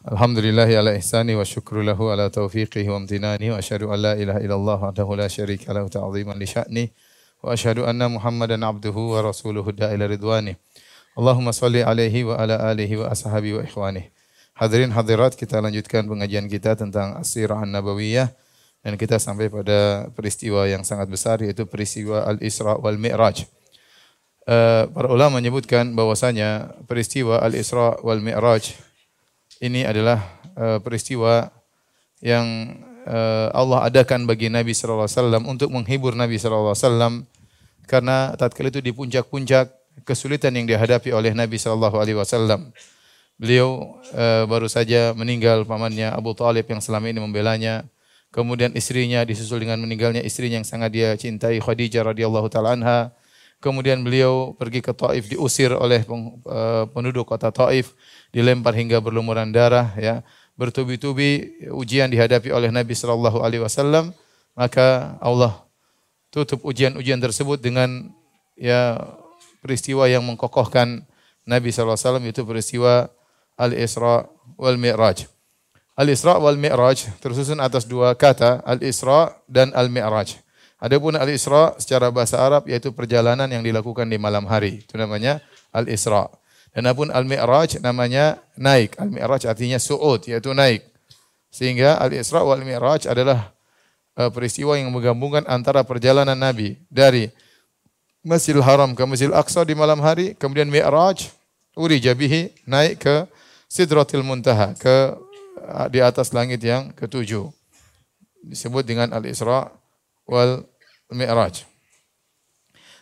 Alhamdulillahi ala ihsani wa syukru lahu ala taufiqihi wa amtinani wa asyhadu an la ilaha illallah wahdahu la syarika lahu ta'ziman li sya'ni wa asyhadu anna Muhammadan abduhu wa rasuluhu da'ila ridwani. Allahumma salli alaihi wa ala alihi wa ashabi wa ikhwani. Hadirin hadirat kita lanjutkan pengajian kita tentang As-Sirah An-Nabawiyah dan kita sampai pada peristiwa yang sangat besar yaitu peristiwa Al-Isra wal Mi'raj. Uh, para ulama menyebutkan bahwasanya peristiwa Al-Isra wal Mi'raj ini adalah uh, peristiwa yang uh, Allah adakan bagi Nabi sallallahu alaihi wasallam untuk menghibur Nabi sallallahu alaihi wasallam karena tatkala itu di puncak-puncak kesulitan yang dihadapi oleh Nabi sallallahu alaihi wasallam. Beliau uh, baru saja meninggal pamannya Abu Talib yang selama ini membelanya. Kemudian istrinya disusul dengan meninggalnya istrinya yang sangat dia cintai Khadijah radhiyallahu taala anha. Kemudian beliau pergi ke Taif diusir oleh penduduk kota Taif dilempar hingga berlumuran darah ya bertubi-tubi ujian dihadapi oleh Nabi sallallahu alaihi wasallam maka Allah tutup ujian-ujian tersebut dengan ya peristiwa yang mengkokohkan Nabi sallallahu alaihi wasallam itu peristiwa Al-Isra wal Mi'raj. Al-Isra wal Mi'raj tersusun atas dua kata Al-Isra dan Al-Mi'raj. Adapun Al-Isra secara bahasa Arab yaitu perjalanan yang dilakukan di malam hari. Itu namanya Al-Isra. Dan apun al-mi'raj namanya naik. Al-mi'raj artinya su'ud, yaitu naik. Sehingga al-isra wal mi'raj adalah uh, peristiwa yang menggabungkan antara perjalanan Nabi dari Masjidil Haram ke Masjidil Aqsa di malam hari, kemudian mi'raj, uri jabihi, naik ke Sidratil Muntaha, ke uh, di atas langit yang ketujuh. Disebut dengan al-isra wal mi'raj.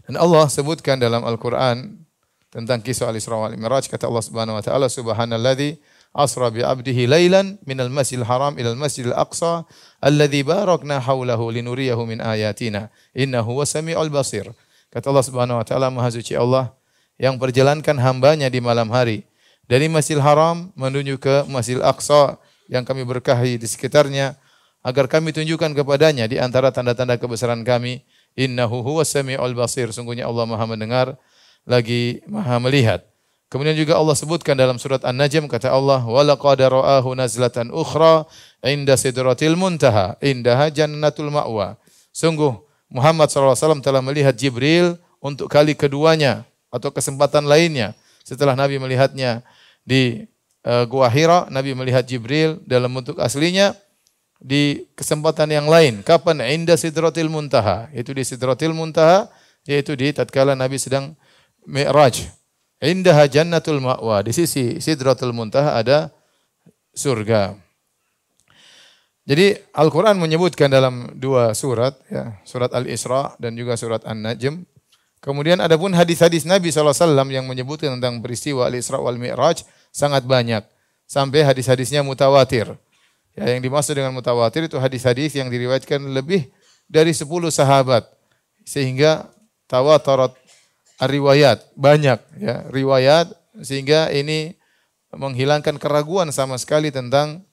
Dan Allah sebutkan dalam Al-Quran tentang kisah Al-Isra wal Mi'raj kata Allah Subhanahu wa taala subhanalladzi asra bi 'abdihi lailan minal masjidil haram ilal masjidil aqsa alladzi barakna haulahu linuriyahu min ayatina innahu wasami'ul basir kata Allah Subhanahu wa taala maha suci Allah yang perjalankan hambanya di malam hari dari Masjidil Haram menuju ke Masjidil Aqsa yang kami berkahi di sekitarnya agar kami tunjukkan kepadanya di antara tanda-tanda kebesaran kami innahu huwas samiul basir sungguhnya Allah Maha mendengar lagi maha melihat. Kemudian juga Allah sebutkan dalam surat An-Najm kata Allah walaqad ra'ahu nazlatan ukhra inda sidratil muntaha indaha jannatul ma'wa. Sungguh Muhammad SAW telah melihat Jibril untuk kali keduanya atau kesempatan lainnya setelah Nabi melihatnya di uh, Gua Hira, Nabi melihat Jibril dalam bentuk aslinya di kesempatan yang lain. Kapan? Inda sidratil muntaha. Itu di sidratil muntaha, yaitu di tatkala Nabi sedang Mi'raj. Indaha jannatul ma'wa. Di sisi Sidratul Muntaha ada surga. Jadi Al-Quran menyebutkan dalam dua surat, ya, surat Al-Isra dan juga surat An-Najm. Kemudian ada pun hadis-hadis Nabi SAW yang menyebutkan tentang peristiwa Al-Isra wal Mi'raj sangat banyak. Sampai hadis-hadisnya mutawatir. Ya, yang dimaksud dengan mutawatir itu hadis-hadis yang diriwayatkan lebih dari 10 sahabat. Sehingga tawatarat riwayat banyak ya riwayat sehingga ini menghilangkan keraguan sama sekali tentang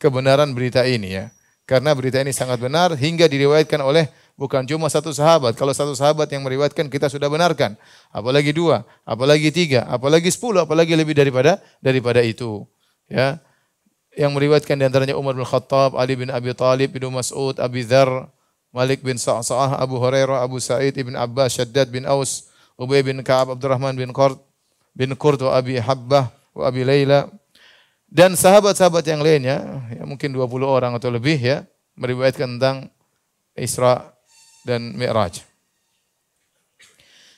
kebenaran berita ini ya. Karena berita ini sangat benar hingga diriwayatkan oleh bukan cuma satu sahabat. Kalau satu sahabat yang meriwayatkan kita sudah benarkan. Apalagi dua, apalagi tiga, apalagi sepuluh, apalagi lebih daripada daripada itu. Ya, yang meriwayatkan di antaranya Umar bin Khattab, Ali bin Abi Talib, bin Mas'ud, Abi Dhar, Malik bin Sa'sa'ah, Abu Hurairah, Abu Sa'id, Ibn Abbas, Shaddad bin Aus, Ubay bin Ka'ab, Abdurrahman bin Qurt, bin Qurt wa Abi Habbah wa Abi Layla dan sahabat-sahabat yang lainnya, ya mungkin 20 orang atau lebih ya, meriwayatkan tentang Isra dan Mi'raj.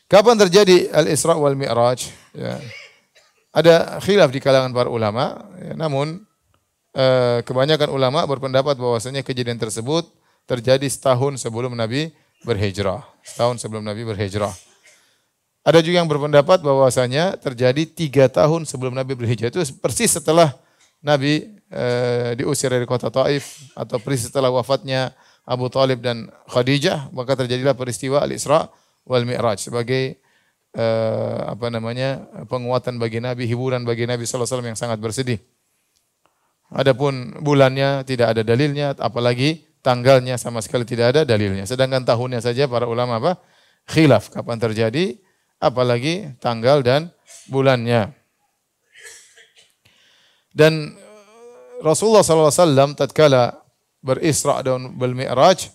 Kapan terjadi Al-Isra wal Mi'raj? Ya. Ada khilaf di kalangan para ulama, ya, namun eh, kebanyakan ulama berpendapat bahwasanya kejadian tersebut terjadi setahun sebelum Nabi berhijrah. Setahun sebelum Nabi berhijrah. Ada juga yang berpendapat bahwasanya terjadi tiga tahun sebelum Nabi berhijrah. Itu persis setelah Nabi e, diusir dari kota Taif atau persis setelah wafatnya Abu Talib dan Khadijah, maka terjadilah peristiwa Al-Isra wal Mi'raj sebagai e, apa namanya penguatan bagi Nabi, hiburan bagi Nabi sallallahu alaihi wasallam yang sangat bersedih. Adapun bulannya tidak ada dalilnya, apalagi tanggalnya sama sekali tidak ada dalilnya. Sedangkan tahunnya saja para ulama apa? Khilaf kapan terjadi apalagi tanggal dan bulannya. Dan Rasulullah SAW tatkala berisra dan bermi'raj,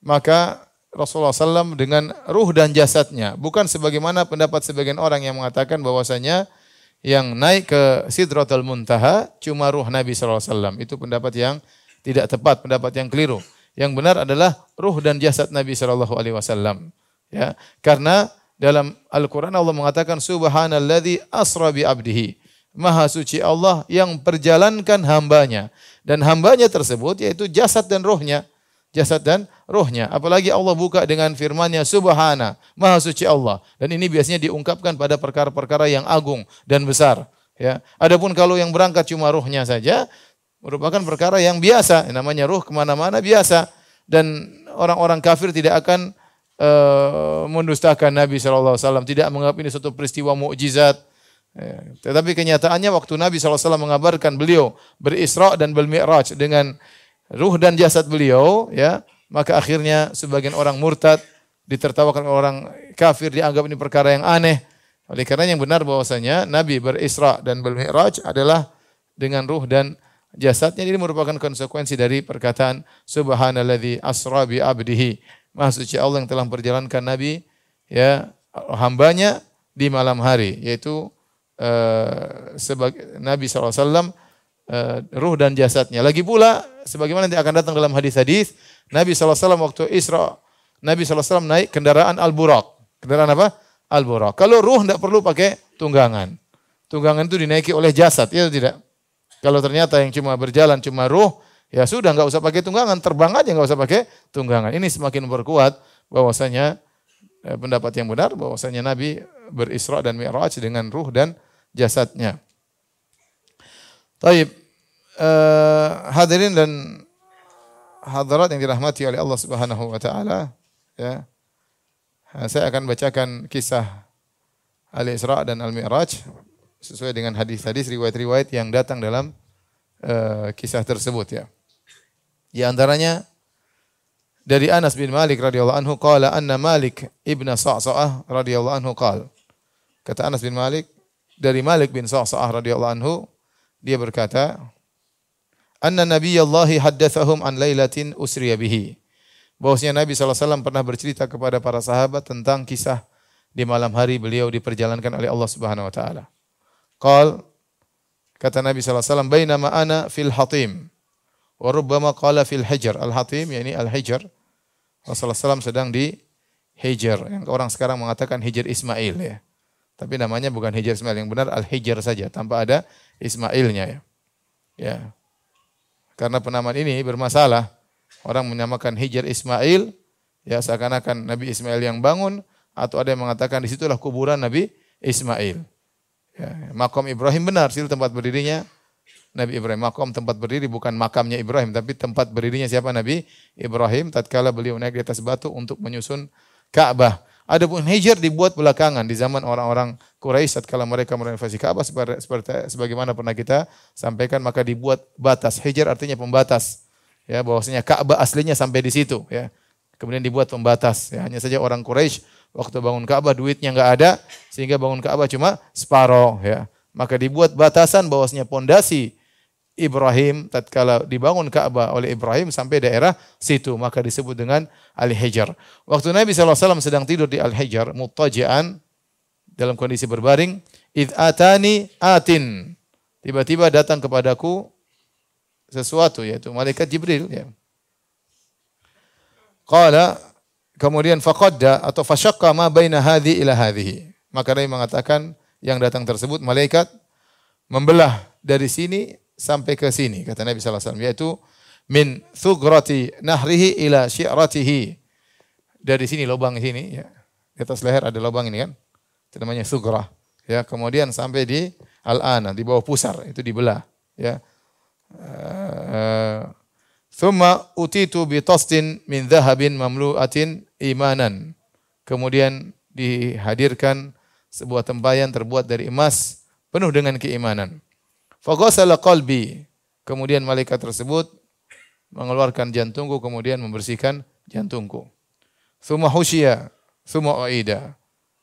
maka Rasulullah SAW dengan ruh dan jasadnya. Bukan sebagaimana pendapat sebagian orang yang mengatakan bahwasanya yang naik ke Sidratul Muntaha cuma ruh Nabi SAW. Itu pendapat yang tidak tepat, pendapat yang keliru. Yang benar adalah ruh dan jasad Nabi SAW. Ya, karena dalam Al-Quran Allah mengatakan Subhanalladzi asra bi abdihi. Maha suci Allah yang perjalankan hambanya. Dan hambanya tersebut yaitu jasad dan rohnya jasad dan rohnya. Apalagi Allah buka dengan firman-Nya Subhana, Maha suci Allah. Dan ini biasanya diungkapkan pada perkara-perkara yang agung dan besar. Ya. Adapun kalau yang berangkat cuma rohnya saja, merupakan perkara yang biasa. Namanya roh ke mana-mana biasa. Dan orang-orang kafir tidak akan uh, mendustakan Nabi SAW. Tidak menganggap ini suatu peristiwa mukjizat. Ya. Tetapi kenyataannya waktu Nabi SAW mengabarkan beliau berisra dan bermi'raj dengan ruh dan jasad beliau, ya, maka akhirnya sebagian orang murtad ditertawakan orang kafir dianggap ini perkara yang aneh. Oleh karena yang benar bahwasanya Nabi berisra dan bermi'raj adalah dengan ruh dan jasadnya ini merupakan konsekuensi dari perkataan subhanalladzi asra bi abdihi. Maha Allah yang telah memperjalankan Nabi ya hambanya di malam hari yaitu uh, sebagai Nabi SAW uh, ruh dan jasadnya. Lagi pula, sebagaimana nanti akan datang dalam hadis-hadis, Nabi SAW waktu Isra, Nabi SAW naik kendaraan Al-Buraq. Kendaraan apa? Al-Buraq. Kalau ruh tidak perlu pakai tunggangan. Tunggangan itu dinaiki oleh jasad, ya tidak? Kalau ternyata yang cuma berjalan cuma ruh, ya sudah nggak usah pakai tunggangan, terbang aja nggak usah pakai tunggangan. Ini semakin memperkuat bahwasanya eh, pendapat yang benar bahwasanya Nabi berisra dan mi'raj dengan ruh dan jasadnya. Taib uh, hadirin dan hadirat yang dirahmati oleh Allah Subhanahu wa taala, ya. Saya akan bacakan kisah Al-Isra dan Al-Mi'raj sesuai dengan hadis-hadis riwayat-riwayat yang datang dalam uh, kisah tersebut ya. Di antaranya dari Anas bin Malik radhiyallahu anhu qala anna Malik ibn Sa'sa'ah radhiyallahu anhu qala kata Anas bin Malik dari Malik bin Sa'sa'ah radhiyallahu anhu dia berkata anna nabiyallahi haddatsahum an lailatin usriya bihi. Bahwasanya Nabi SAW pernah bercerita kepada para sahabat tentang kisah di malam hari beliau diperjalankan oleh Allah Subhanahu wa taala. Qal kata Nabi SAW, "Bainama ana fil hatim wa rubbama qala fil hajar." Al-hatim yakni al-hajar. Rasulullah SAW sedang di Hajar yang orang sekarang mengatakan Hajar Ismail ya. Tapi namanya bukan Hajar Ismail yang benar Al-Hajar saja tanpa ada Ismailnya ya. Ya. Karena penamaan ini bermasalah. Orang menyamakan Hijr Ismail, ya seakan-akan Nabi Ismail yang bangun, atau ada yang mengatakan di situlah kuburan Nabi Ismail. Ya, makom Ibrahim benar, situ tempat berdirinya Nabi Ibrahim. Makom tempat berdiri bukan makamnya Ibrahim, tapi tempat berdirinya siapa Nabi Ibrahim tatkala beliau naik di atas batu untuk menyusun Ka'bah. Adapun hijr dibuat belakangan di zaman orang-orang Quraisy tatkala mereka merenovasi Ka'bah seperti, seperti sebagaimana pernah kita sampaikan maka dibuat batas. Hijr artinya pembatas. Ya, bahwasanya Ka'bah aslinya sampai di situ ya. Kemudian dibuat pembatas ya. Hanya saja orang Quraisy waktu bangun Ka'bah duitnya enggak ada sehingga bangun Ka'bah cuma separoh ya. Maka dibuat batasan bahwasanya pondasi Ibrahim tatkala dibangun Ka'bah oleh Ibrahim sampai daerah situ maka disebut dengan Al-Hijr. Waktu Nabi SAW sedang tidur di Al-Hijr muttaji'an dalam kondisi berbaring, id atani atin. Tiba-tiba datang kepadaku sesuatu yaitu malaikat Jibril ya. Qala kemudian faqadda atau fasyaqqa ma baina hadhi ila hadhihi. Maka Nabi mengatakan yang datang tersebut malaikat membelah dari sini sampai ke sini kata Nabi sallallahu alaihi wasallam yaitu min thugrati nahrihi ila syi'ratihi. Dari sini lubang sini ya. Di atas leher ada lubang ini kan. Itu namanya thugrah. Ya, kemudian sampai di al-ana di bawah pusar itu dibelah ya. Uh, Thumma utitu bi tastin min dhahabin mamlu'atin imanan. Kemudian dihadirkan sebuah tempayan terbuat dari emas penuh dengan keimanan. Faghasala qalbi. Kemudian malaikat tersebut mengeluarkan jantungku kemudian membersihkan jantungku. Thumma husya, thumma aida.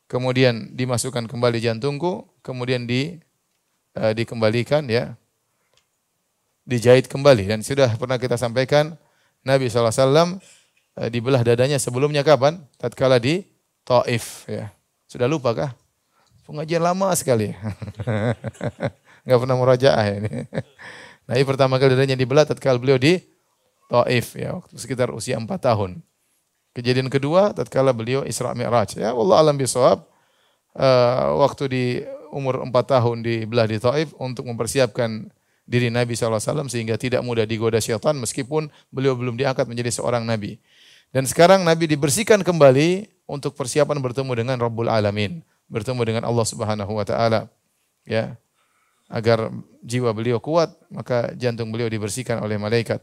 Kemudian dimasukkan kembali jantungku, kemudian di uh, dikembalikan ya. dijahit kembali dan sudah pernah kita sampaikan Nabi SAW eh, dibelah dadanya sebelumnya kapan? Tatkala di Taif ya. Sudah lupa kah? Pengajian lama sekali. Enggak pernah murajaah ini. Ini pertama kali dadanya dibelah tatkala beliau di Taif ya, waktu sekitar usia 4 tahun. Kejadian kedua tatkala beliau Isra Mi'raj. Ya, Allah alam bisawab. Uh, waktu di umur 4 tahun dibelah di Taif untuk mempersiapkan diri Nabi SAW sehingga tidak mudah digoda syaitan meskipun beliau belum diangkat menjadi seorang Nabi. Dan sekarang Nabi dibersihkan kembali untuk persiapan bertemu dengan Rabbul Alamin, bertemu dengan Allah Subhanahu wa taala. Ya. Agar jiwa beliau kuat, maka jantung beliau dibersihkan oleh malaikat.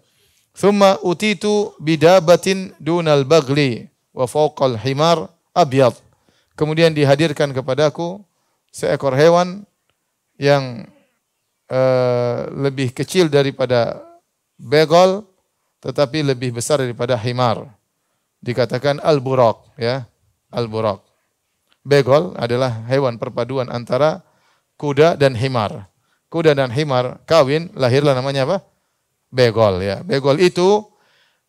Thumma utitu bidabatin dunal bagli wa fawqal himar abyad. Kemudian dihadirkan kepadaku seekor hewan yang uh, lebih kecil daripada begol tetapi lebih besar daripada himar. Dikatakan al-buraq ya al-buraq. Begol adalah hewan perpaduan antara kuda dan himar. Kuda dan himar kawin, lahirlah namanya apa? Begol ya. Begol itu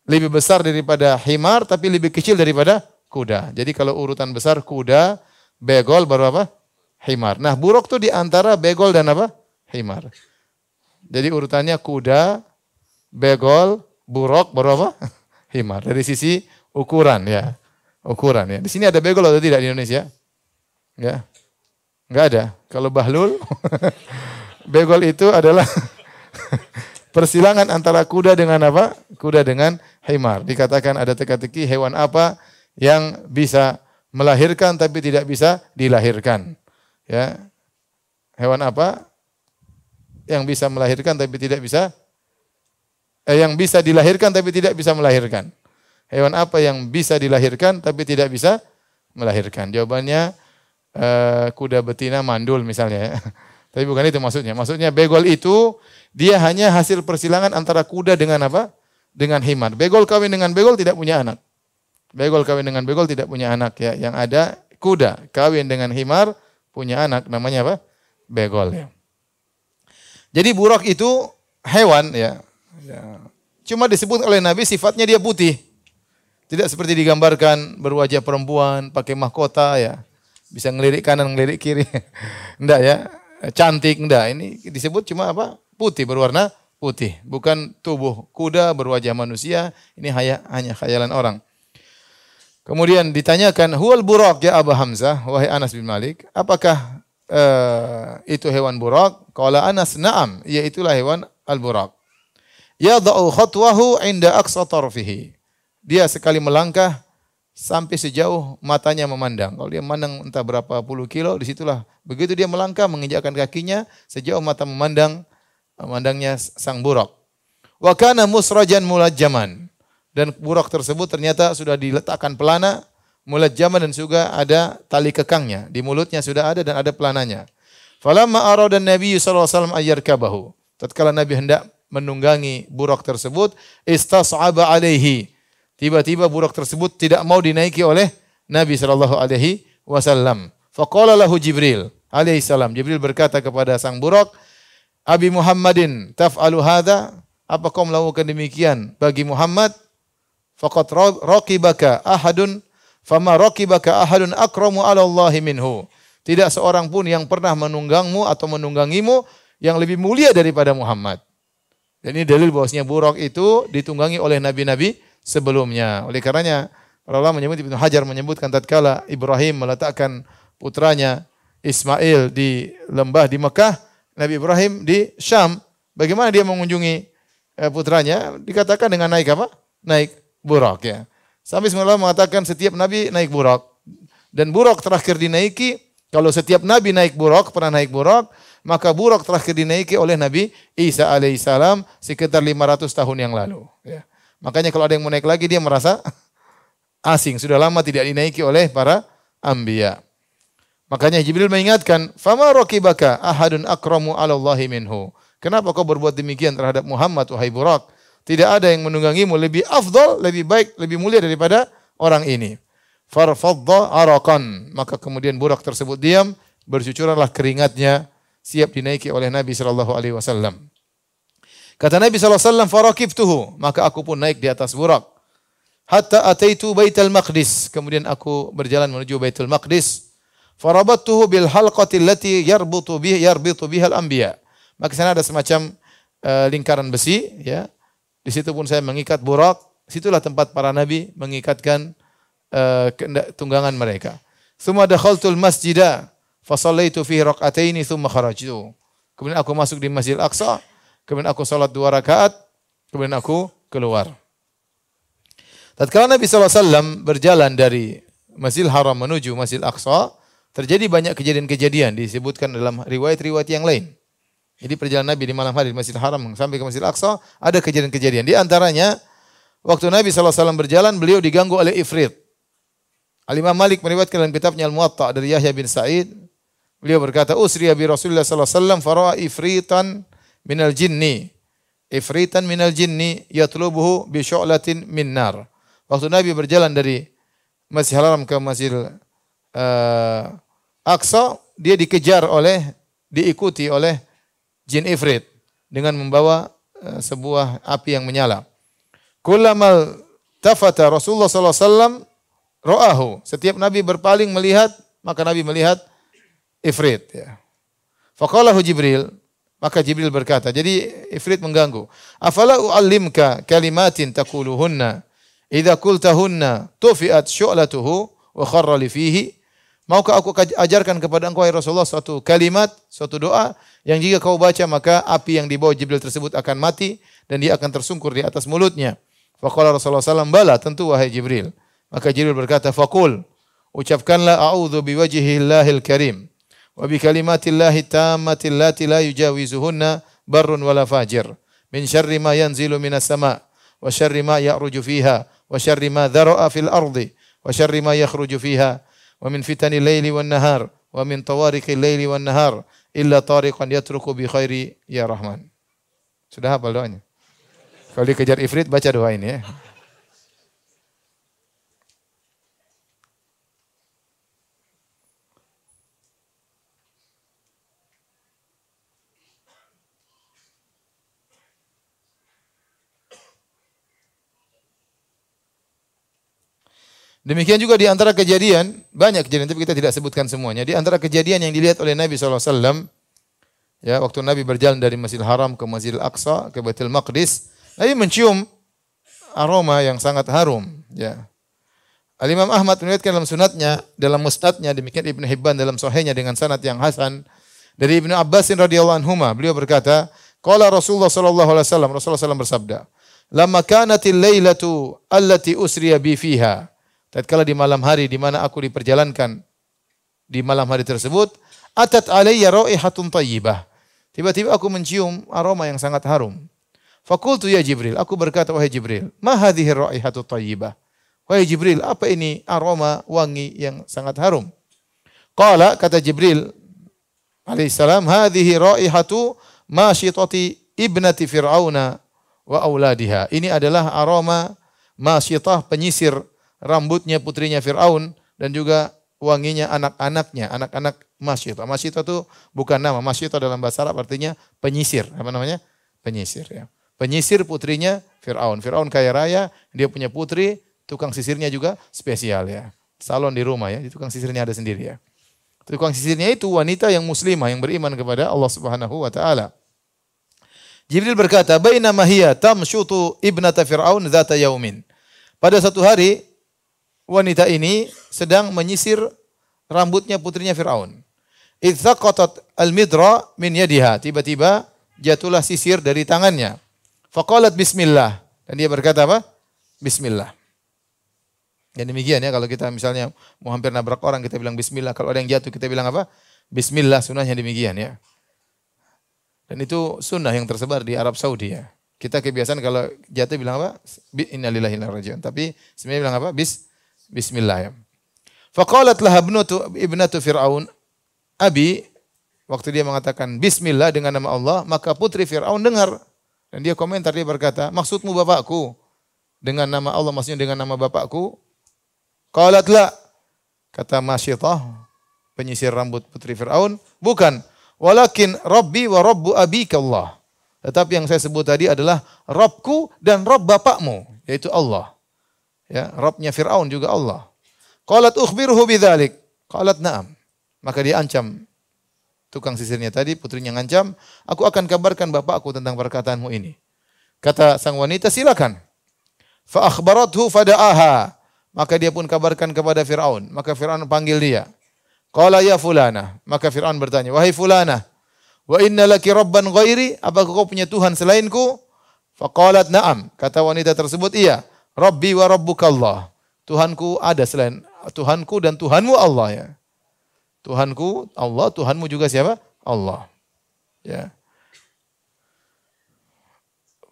lebih besar daripada himar tapi lebih kecil daripada kuda. Jadi kalau urutan besar kuda, begol baru apa? Himar. Nah, buruk tuh di antara begol dan apa? Himar. Jadi urutannya kuda, begol, buruk baru apa? Himar. Dari sisi ukuran ya ukuran ya. Di sini ada begol atau tidak di Indonesia? Enggak. Enggak ada. Kalau bahlul begol itu adalah persilangan antara kuda dengan apa? Kuda dengan himar. Dikatakan ada teka-teki hewan apa yang bisa melahirkan tapi tidak bisa dilahirkan. Ya. Hewan apa yang bisa melahirkan tapi tidak bisa eh, yang bisa dilahirkan tapi tidak bisa melahirkan. Hewan apa yang bisa dilahirkan tapi tidak bisa melahirkan? Jawabannya uh, kuda betina mandul misalnya ya. Tapi bukan itu maksudnya. Maksudnya begol itu dia hanya hasil persilangan antara kuda dengan apa? Dengan himar. Begol kawin dengan begol tidak punya anak. Begol kawin dengan begol tidak punya anak ya. Yang ada kuda kawin dengan himar punya anak namanya apa? Begol ya. Jadi buruk itu hewan ya. ya. Cuma disebut oleh Nabi sifatnya dia putih. Tidak seperti digambarkan berwajah perempuan, pakai mahkota ya. Bisa ngelirik kanan, ngelirik kiri. enggak ya. Cantik, enggak. Ini disebut cuma apa? Putih, berwarna putih. Bukan tubuh kuda berwajah manusia. Ini hanya, hanya khayalan orang. Kemudian ditanyakan, huwal buraq ya Abu Hamzah, wahai Anas bin Malik, apakah uh, itu hewan buraq? Kalau Anas, na'am, yaitulah hewan al-buraq. Yada'u khatwahu inda aqsa tarfihi dia sekali melangkah sampai sejauh matanya memandang. Kalau dia memandang entah berapa puluh kilo, di situlah begitu dia melangkah menginjakkan kakinya sejauh mata memandang memandangnya sang buruk. Wa kana musrajan mulajjaman. Dan buruk tersebut ternyata sudah diletakkan pelana mulajjaman dan juga ada tali kekangnya. Di mulutnya sudah ada dan ada pelananya. Falamma arada Nabi alaihi wasallam ayyarkabahu. Tatkala Nabi hendak menunggangi buruk tersebut, istas'aba alaihi Tiba-tiba buruk tersebut tidak mau dinaiki oleh Nabi sallallahu alaihi wasallam. Faqala lahu Jibril alaihi salam. Jibril berkata kepada sang buruk, "Abi Muhammadin, taf'alu hadza? Apa kau melakukan demikian bagi Muhammad? Faqad raqibaka ahadun fama raqibaka ahadun akramu 'ala Allah minhu." Tidak seorang pun yang pernah menunggangmu atau menunggangimu yang lebih mulia daripada Muhammad. Dan ini dalil bahwasanya buruk itu ditunggangi oleh nabi-nabi sebelumnya. Oleh karenanya para ulama menyebut Ibnu Hajar menyebutkan tatkala Ibrahim meletakkan putranya Ismail di lembah di Mekah, Nabi Ibrahim di Syam. Bagaimana dia mengunjungi eh, putranya? Dikatakan dengan naik apa? Naik burak ya. Sampai semula mengatakan setiap nabi naik burak. Dan burak terakhir dinaiki, kalau setiap nabi naik burak, pernah naik burak, maka burak terakhir dinaiki oleh Nabi Isa alaihissalam sekitar 500 tahun yang lalu. Ya. Makanya kalau ada yang mau naik lagi dia merasa asing. Sudah lama tidak dinaiki oleh para ambia. Makanya Jibril mengingatkan, "Fama raqibaka ahadun akramu 'ala minhu." Kenapa kau berbuat demikian terhadap Muhammad wahai Burak? Tidak ada yang menunggangimu lebih afdal, lebih baik, lebih mulia daripada orang ini. Farfadda arakan. Maka kemudian Burak tersebut diam, bercucuranlah keringatnya, siap dinaiki oleh Nabi sallallahu alaihi wasallam. Kata Nabi SAW, farakibtuhu. Maka aku pun naik di atas burak. Hatta ataitu baitul maqdis. Kemudian aku berjalan menuju baitul maqdis. Farabattuhu bil halqati allati yarbutu bih yarbitu bihal anbiya. Maka sana ada semacam uh, lingkaran besi ya. Di situ pun saya mengikat burak. Situlah tempat para nabi mengikatkan uh, tunggangan mereka. Thumma dakhaltul masjidah fa sallaitu fihi rak'ataini thumma kharajtu. Kemudian aku masuk di Masjid Aqsa, kemudian aku salat dua rakaat, kemudian aku keluar. Tatkala Nabi SAW berjalan dari Masjidil Haram menuju Masjid Aqsa, terjadi banyak kejadian-kejadian disebutkan dalam riwayat-riwayat yang lain. Jadi perjalanan Nabi di malam hari di Masjidil Haram sampai ke Masjidil Aqsa ada kejadian-kejadian. Di antaranya waktu Nabi SAW berjalan beliau diganggu oleh Ifrit. Al-Imam Malik meriwayatkan dalam kitabnya Al-Muwatta dari Yahya bin Sa'id. Beliau berkata, "Usriya bi Rasulullah wasallam fara'a ifritan minal jinni. Ifritan minal jinni yatlubuhu bi syu'latin min nar." Waktu Nabi berjalan dari Masjidil Haram ke Masjidil uh, Aqsa, dia dikejar oleh diikuti oleh jin ifrit dengan membawa uh, sebuah api yang menyala. Kullamal tafata Rasulullah sallallahu alaihi wasallam ra'ahu. Setiap Nabi berpaling melihat, maka Nabi melihat ifrit ya. Faqalahu Jibril, maka Jibril berkata, jadi ifrit mengganggu. Afala u'allimka kalimatin taquluhunna idza qultahunna tufiat syu'latuhu wa kharra fihi Maukah aku ajarkan kepada engkau Rasulullah suatu kalimat, suatu doa yang jika kau baca maka api yang dibawa Jibril tersebut akan mati dan dia akan tersungkur di atas mulutnya. Faqala Rasulullah SAW, bala tentu wahai Jibril. Maka Jibril berkata, faqul, ucapkanlah a'udhu biwajihillahil karim wa bi kalimatillahi tammati allati la yujawizuhunna barrun wala fajir min syarri ma yanzilu minas sama wa syarri ma ya'ruju fiha wa syarri ma dhara'a fil ardi wa syarri ma yakhruju fiha wa min fitani laili wan nahar wa min tawariqi laili ya. Sudah hafal doanya? Kalau dikejar ifrit baca doa ini ya. Demikian juga di antara kejadian, banyak kejadian tapi kita tidak sebutkan semuanya. Di antara kejadian yang dilihat oleh Nabi SAW, ya waktu Nabi berjalan dari Masjidil Haram ke Masjidil Aqsa, ke Baitul Maqdis, Nabi mencium aroma yang sangat harum. Ya. Al-Imam Ahmad meriwayatkan dalam sunatnya, dalam musnadnya, demikian Ibn Hibban dalam sahihnya dengan sanad yang hasan. Dari Ibnu Abbasin radhiyallahu anhu, beliau berkata, Qala Rasulullah sallallahu alaihi wasallam, Rasulullah SAW bersabda, "Lamma kanatil lailatu allati usriya bi fiha" tatkala di malam hari di mana aku diperjalankan di malam hari tersebut, atat alayya raihatun tayyibah. Tiba-tiba aku mencium aroma yang sangat harum. Fakultu ya Jibril, aku berkata wahai Jibril, ma hadhihi raihatu tayyibah? Wahai Jibril, apa ini aroma wangi yang sangat harum? Qala kata Jibril alaihissalam, hadhihi raihatu masyitati ibnati fir'auna wa auladiha. Ini adalah aroma masyitah penyisir rambutnya putrinya Fir'aun dan juga wanginya anak-anaknya, anak-anak Masyita. Masyita itu bukan nama, Masyita dalam bahasa Arab artinya penyisir. Apa namanya? Penyisir ya. Penyisir putrinya Fir'aun. Fir'aun kaya raya, dia punya putri, tukang sisirnya juga spesial ya. Salon di rumah ya, tukang sisirnya ada sendiri ya. Tukang sisirnya itu wanita yang muslimah yang beriman kepada Allah Subhanahu wa taala. Jibril berkata, "Bainama hiya tamshutu ibnata Fir'aun dzata yaumin." Pada satu hari wanita ini sedang menyisir rambutnya putrinya Firaun. Idzaqatat al-midra min yadiha. Tiba-tiba jatuhlah sisir dari tangannya. Faqalat bismillah. Dan dia berkata apa? Bismillah. Dan demikian ya kalau kita misalnya mau hampir nabrak orang kita bilang bismillah. Kalau ada yang jatuh kita bilang apa? Bismillah sunnahnya demikian ya. Dan itu sunnah yang tersebar di Arab Saudi ya. Kita kebiasaan kalau jatuh bilang apa? Innalillahi wa Tapi sebenarnya bilang apa? Bis Bismillah ya. Faqalat laha ibnatu, ibnatu Fir'aun, Abi, waktu dia mengatakan Bismillah dengan nama Allah, maka putri Fir'aun dengar. Dan dia komentar, dia berkata, maksudmu bapakku? Dengan nama Allah, maksudnya dengan nama bapakku? Qalat la. Kata Masyitah, penyisir rambut putri Fir'aun, bukan. Walakin Rabbi wa Rabbu abika Allah. Tetapi yang saya sebut tadi adalah Robku dan Rob bapakmu, yaitu Allah. Ya, Robnya Fir'aun juga Allah. Qalat ukhbiruhu bidzalik. Qalat na'am. Maka dia ancam tukang sisirnya tadi, putrinya ngancam, aku akan kabarkan bapakku tentang perkataanmu ini. Kata sang wanita, silakan. Fa akhbarathu fada'aha. Maka dia pun kabarkan kepada Fir'aun. Maka Fir'aun panggil dia. Qala ya fulana. Maka Fir'aun bertanya, wahai fulana, wa inna laki rabban ghairi? Apakah kau punya Tuhan selainku? Faqalat na'am. Kata wanita tersebut, iya. Rabbi wa rabbukallah. Tuhanku ada selain Tuhanku dan Tuhanmu Allah ya. Tuhanku Allah, Tuhanmu juga siapa? Allah. Ya.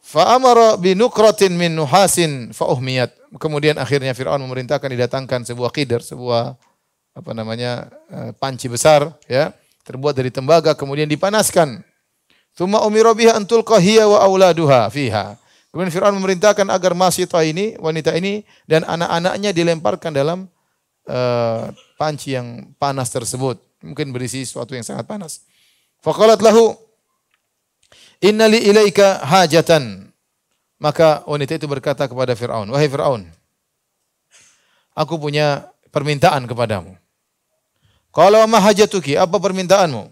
Fa'amara binukratin min nuhasin fa'uhmiyat. Kemudian akhirnya Fir'aun memerintahkan didatangkan sebuah kider, sebuah apa namanya eh, panci besar ya, terbuat dari tembaga kemudian dipanaskan. Tsumma umira biha antul wa auladuha fiha. Kemudian Fir'aun memerintahkan agar masita ini, wanita ini dan anak-anaknya dilemparkan dalam uh, panci yang panas tersebut. Mungkin berisi sesuatu yang sangat panas. Faqalat lahu, Inna li ilaika hajatan. Maka wanita itu berkata kepada Fir'aun, Wahai Fir'aun, aku punya permintaan kepadamu. Kalau ma hajatuki, apa permintaanmu?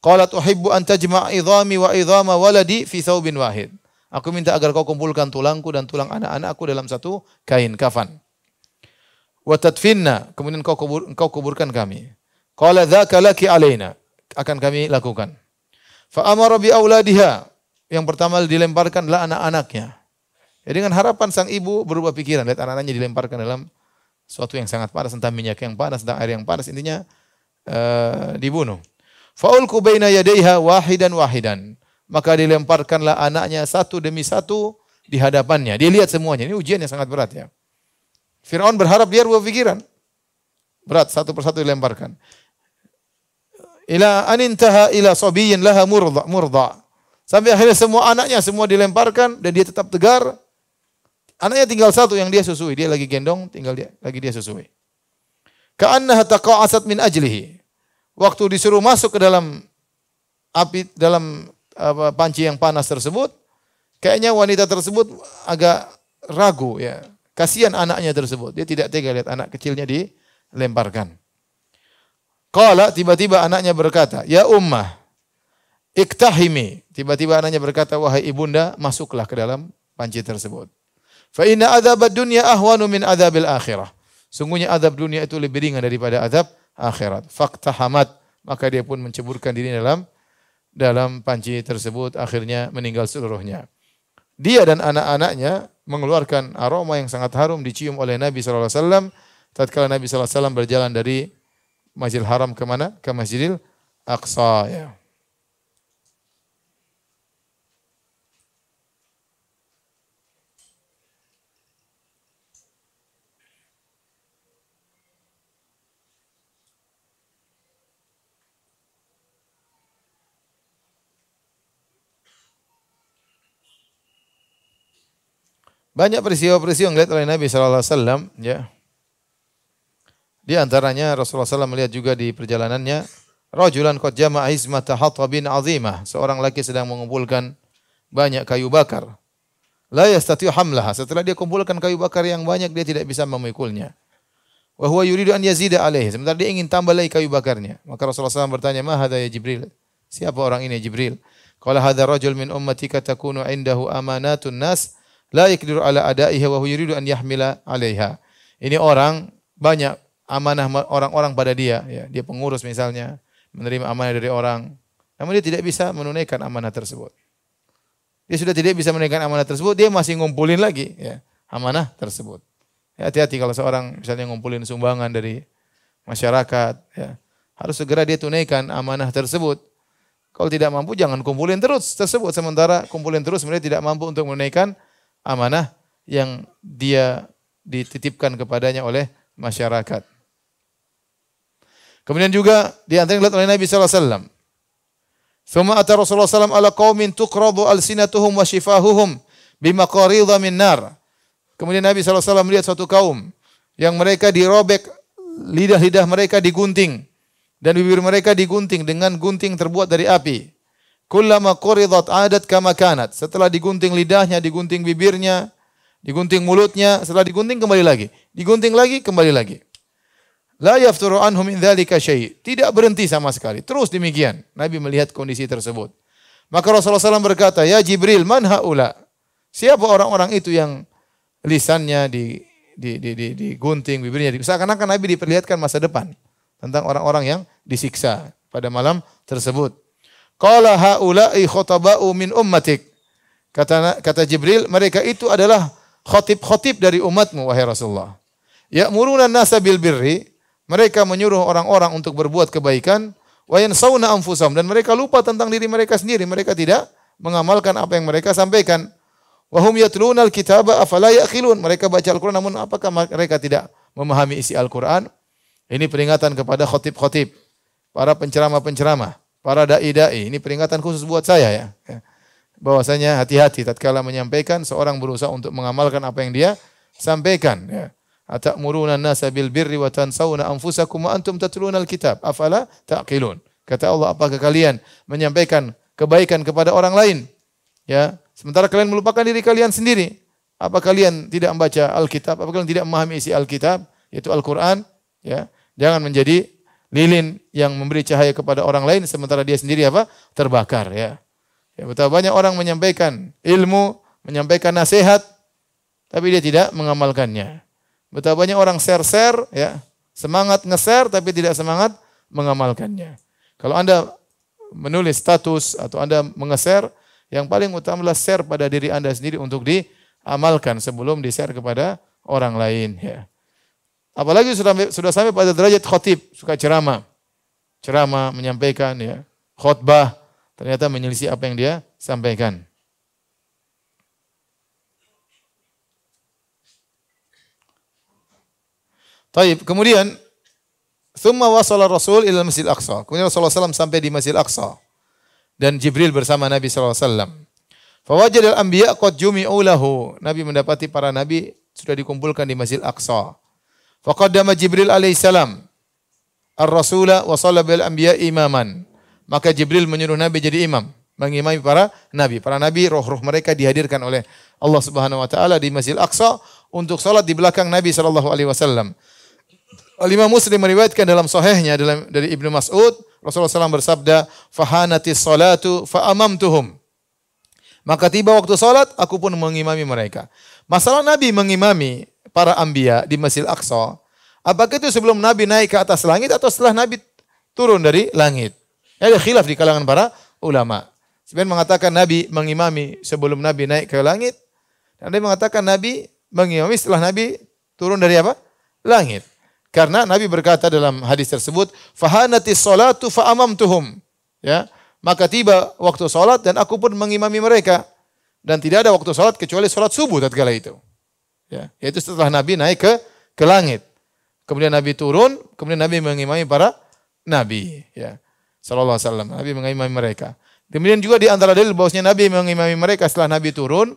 Qalat uhibbu an tajma' idhami wa idhama waladi fi thawbin wahid. Aku minta agar kau kumpulkan tulangku dan tulang anak-anakku dalam satu kain kafan. Wa tadfinna, kemudian kau kubur, kau kuburkan kami. Qala dzaka laki alaina, akan kami lakukan. Fa amara bi auladiha, yang pertama dilemparkan adalah anak-anaknya. Ya, dengan harapan sang ibu berubah pikiran, lihat anak-anaknya dilemparkan dalam suatu yang sangat panas, entah minyak yang panas, entah air yang panas, intinya uh, dibunuh. Faulku baina yadaiha wahidan wahidan maka dilemparkanlah anaknya satu demi satu di hadapannya. Dia lihat semuanya. Ini ujian yang sangat berat ya. Fir'aun berharap dia berubah pikiran. Berat, satu persatu dilemparkan. Ila anintaha ila sobiyin laha murda, murda. Sampai akhirnya semua anaknya semua dilemparkan dan dia tetap tegar. Anaknya tinggal satu yang dia susui. Dia lagi gendong, tinggal dia lagi dia susui. Ka'annaha taqa'asat min ajlihi. Waktu disuruh masuk ke dalam api dalam apa, panci yang panas tersebut, kayaknya wanita tersebut agak ragu ya. Kasihan anaknya tersebut. Dia tidak tega lihat anak kecilnya dilemparkan. Kala tiba-tiba anaknya berkata, "Ya ummah, iktahimi." Tiba-tiba anaknya berkata, "Wahai ibunda, masuklah ke dalam panci tersebut." Fa inna adzab dunya ahwanu min adzabil akhirah. Sungguhnya azab dunia itu lebih ringan daripada azab akhirat. Fakta hamad. Maka dia pun menceburkan diri dalam dalam panci tersebut akhirnya meninggal seluruhnya. Dia dan anak-anaknya mengeluarkan aroma yang sangat harum dicium oleh Nabi SAW tatkala Nabi SAW berjalan dari Masjidil Haram ke mana? Ke Masjidil Aqsa ya. Banyak peristiwa-peristiwa yang dilihat oleh Nabi SAW. Ya. Di antaranya Rasulullah SAW melihat juga di perjalanannya. Rajulan qad jama'a izmata hatabin azimah. Seorang laki sedang mengumpulkan banyak kayu bakar. La yastati'u hamlaha. Setelah dia kumpulkan kayu bakar yang banyak, dia tidak bisa memikulnya. Wa huwa yuridu an yazida alaihi. Sementara dia ingin tambah lagi kayu bakarnya. Maka Rasulullah SAW bertanya, "Ma hadha ya Jibril?" Siapa orang ini Jibril? Qala hadha rajul min ummatika takunu indahu amanatun nas la yakdiru ala adaiha wa yuridu an yahmila 'alaiha. Ini orang banyak amanah orang-orang pada dia, ya. Dia pengurus misalnya, menerima amanah dari orang, namun dia tidak bisa menunaikan amanah tersebut. Dia sudah tidak bisa menunaikan amanah tersebut, dia masih ngumpulin lagi ya, amanah tersebut. Ya, hati-hati kalau seorang misalnya ngumpulin sumbangan dari masyarakat, ya, harus segera dia tunaikan amanah tersebut. Kalau tidak mampu jangan kumpulin terus tersebut sementara kumpulin terus mereka tidak mampu untuk menunaikan amanah yang dia dititipkan kepadanya oleh masyarakat. Kemudian juga di antara yang oleh Nabi sallallahu alaihi wasallam. Thumma Rasulullah sallallahu ala qaumin tuqradu alsinatuhum wa shifahuhum bimaqaridha min nar. Kemudian Nabi wasallam melihat suatu kaum yang mereka dirobek lidah-lidah mereka digunting dan bibir mereka digunting dengan gunting terbuat dari api. Kullama quridat adat kama kanat. Setelah digunting lidahnya, digunting bibirnya, digunting mulutnya, setelah digunting kembali lagi. Digunting lagi, kembali lagi. La yafturu anhum min dzalika syai. Tidak berhenti sama sekali. Terus demikian. Nabi melihat kondisi tersebut. Maka Rasulullah SAW berkata, Ya Jibril, man haula? Siapa orang-orang itu yang lisannya di, di, di, di, digunting, bibirnya seakan-akan Nabi diperlihatkan masa depan tentang orang-orang yang disiksa pada malam tersebut. Qala haula'i khotaba'u min ummatik. Kata kata Jibril, mereka itu adalah khotib-khotib dari umatmu wahai Rasulullah. Ya'muruna nasa bil birri, mereka menyuruh orang-orang untuk berbuat kebaikan, wa yansawna anfusahum dan mereka lupa tentang diri mereka sendiri, mereka tidak mengamalkan apa yang mereka sampaikan. Wa hum yatluna al-kitaba afala ya'qilun. Mereka baca Al-Qur'an namun apakah mereka tidak memahami isi Al-Qur'an? Ini peringatan kepada khotib-khotib, para penceramah-penceramah para dai-dai. Ini peringatan khusus buat saya ya. ya. Bahwasanya hati-hati tatkala menyampaikan seorang berusaha untuk mengamalkan apa yang dia sampaikan ya. Atamuruna nasa bil birri wa tansawna anfusakum wa antum tatluna al-kitab. Afala taqilun. Kata Allah, apakah kalian menyampaikan kebaikan kepada orang lain? Ya, sementara kalian melupakan diri kalian sendiri. Apa kalian tidak membaca Alkitab? Apa kalian tidak memahami isi Alkitab? Yaitu Al-Quran. Ya, jangan menjadi lilin yang memberi cahaya kepada orang lain sementara dia sendiri apa? terbakar ya. Ya betapa banyak orang menyampaikan ilmu, menyampaikan nasihat tapi dia tidak mengamalkannya. Betapa banyak orang share-share ya, semangat nge-share tapi tidak semangat mengamalkannya. Kalau Anda menulis status atau Anda menge-share, yang paling utama adalah share pada diri Anda sendiri untuk diamalkan sebelum di-share kepada orang lain ya. Apalagi sudah sudah sampai pada derajat khotib, suka ceramah. Ceramah, menyampaikan ya, khutbah, ternyata menyelisih apa yang dia sampaikan. Taib. Kemudian Thumma wasala Rasul ila Masjid Aqsa. Kemudian Rasulullah SAW sampai di Masjid Aqsa. Dan Jibril bersama Nabi SAW. Fawajad al-anbiya qad jumi'u lahu. Nabi mendapati para nabi sudah dikumpulkan di Masjid Aqsa. Faqaddama Jibril alaihissalam ar-rasula wa shalla bil anbiya imaman. Maka Jibril menyuruh Nabi jadi imam, mengimami para nabi. Para nabi roh-roh mereka dihadirkan oleh Allah Subhanahu wa taala di Masjid Aqsa untuk salat di belakang Nabi sallallahu alaihi wasallam. Al-Imam Muslim meriwayatkan dalam sahihnya dalam dari Ibnu Mas'ud, Rasulullah SAW bersabda, "Fahanatis salatu fa amamtuhum." Maka tiba waktu salat, aku pun mengimami mereka. Masalah Nabi mengimami para ambia di Masjid Aqsa, apakah itu sebelum Nabi naik ke atas langit atau setelah Nabi turun dari langit? Ada khilaf di kalangan para ulama. Sebenarnya mengatakan Nabi mengimami sebelum Nabi naik ke langit. Dan ada mengatakan Nabi mengimami setelah Nabi turun dari apa? Langit. Karena Nabi berkata dalam hadis tersebut, "Fahanatis salatu fa'amamtuhum." Ya, maka tiba waktu salat dan aku pun mengimami mereka. Dan tidak ada waktu salat kecuali salat subuh tatkala itu. Ya, yaitu setelah Nabi naik ke ke langit. Kemudian Nabi turun, kemudian Nabi mengimami para nabi, ya. Sallallahu alaihi wasallam. Nabi mengimami mereka. Kemudian juga di antara dalil bahwasanya Nabi mengimami mereka setelah Nabi turun,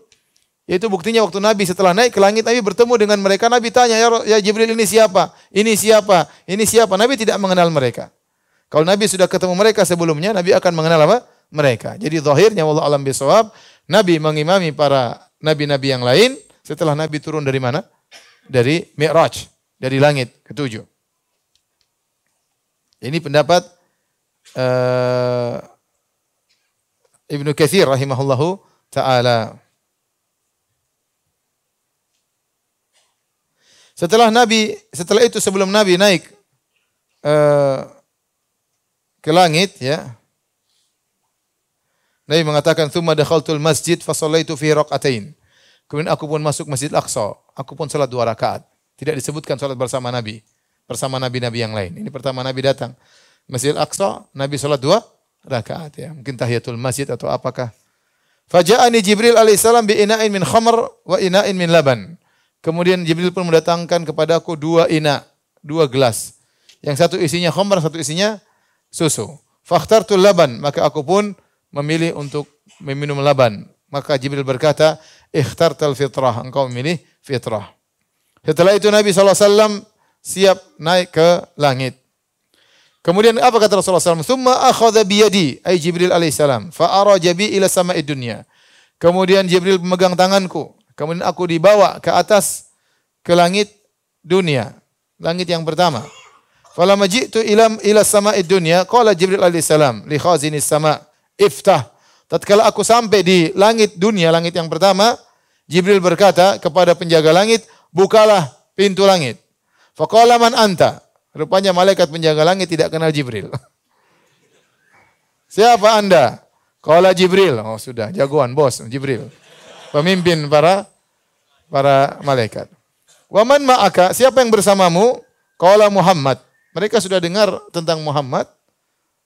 yaitu buktinya waktu Nabi setelah naik ke langit Nabi bertemu dengan mereka, Nabi tanya, "Ya, ya Jibril ini siapa? Ini siapa? Ini siapa?" Nabi tidak mengenal mereka. Kalau Nabi sudah ketemu mereka sebelumnya, Nabi akan mengenal apa? Mereka. Jadi zahirnya wallahu alam bisawab, Nabi mengimami para nabi-nabi yang lain, setelah Nabi turun dari mana? Dari Mi'raj, dari langit ketujuh. Ini pendapat uh, Ibnu Katsir rahimahullahu taala. Setelah Nabi, setelah itu sebelum Nabi naik uh, ke langit, ya, Nabi mengatakan, "Tsumma dakhaltul masjid fa shallaitu fi raqatain." Kemudian aku pun masuk Masjid Aqsa. Aku pun salat dua rakaat. Tidak disebutkan salat bersama Nabi. Bersama Nabi-Nabi yang lain. Ini pertama Nabi datang. Masjid Aqsa, Nabi salat dua rakaat. Ya. Mungkin tahiyatul masjid atau apakah. Faja'ani Jibril alaihissalam bi ina'in min khamr wa ina'in min laban. Kemudian Jibril pun mendatangkan kepadaku dua ina, dua gelas. Yang satu isinya khamr, satu isinya susu. Fakhtartul laban, maka aku pun memilih untuk meminum laban. Maka Jibril berkata, ikhtartal fitrah, engkau memilih fitrah. Setelah itu Nabi SAW siap naik ke langit. Kemudian apa kata Rasulullah SAW? Thumma akhadha biyadi, ay Jibril alaihissalam. Fa'araja bi ila sama'id dunya. Kemudian Jibril memegang tanganku. Kemudian aku dibawa ke atas ke langit dunia. Langit yang pertama. Falamma ji'tu ila ila dunya, qala Jibril alaihissalam li khazinis sama' iftah. Tatkala aku sampai di langit dunia, langit yang pertama, Jibril berkata kepada penjaga langit, bukalah pintu langit. Faqala man anta? Rupanya malaikat penjaga langit tidak kenal Jibril. Siapa anda? Kala Jibril. Oh sudah, jagoan, bos, Jibril. Pemimpin para para malaikat. Waman ma'aka, siapa yang bersamamu? Kala Muhammad. Mereka sudah dengar tentang Muhammad.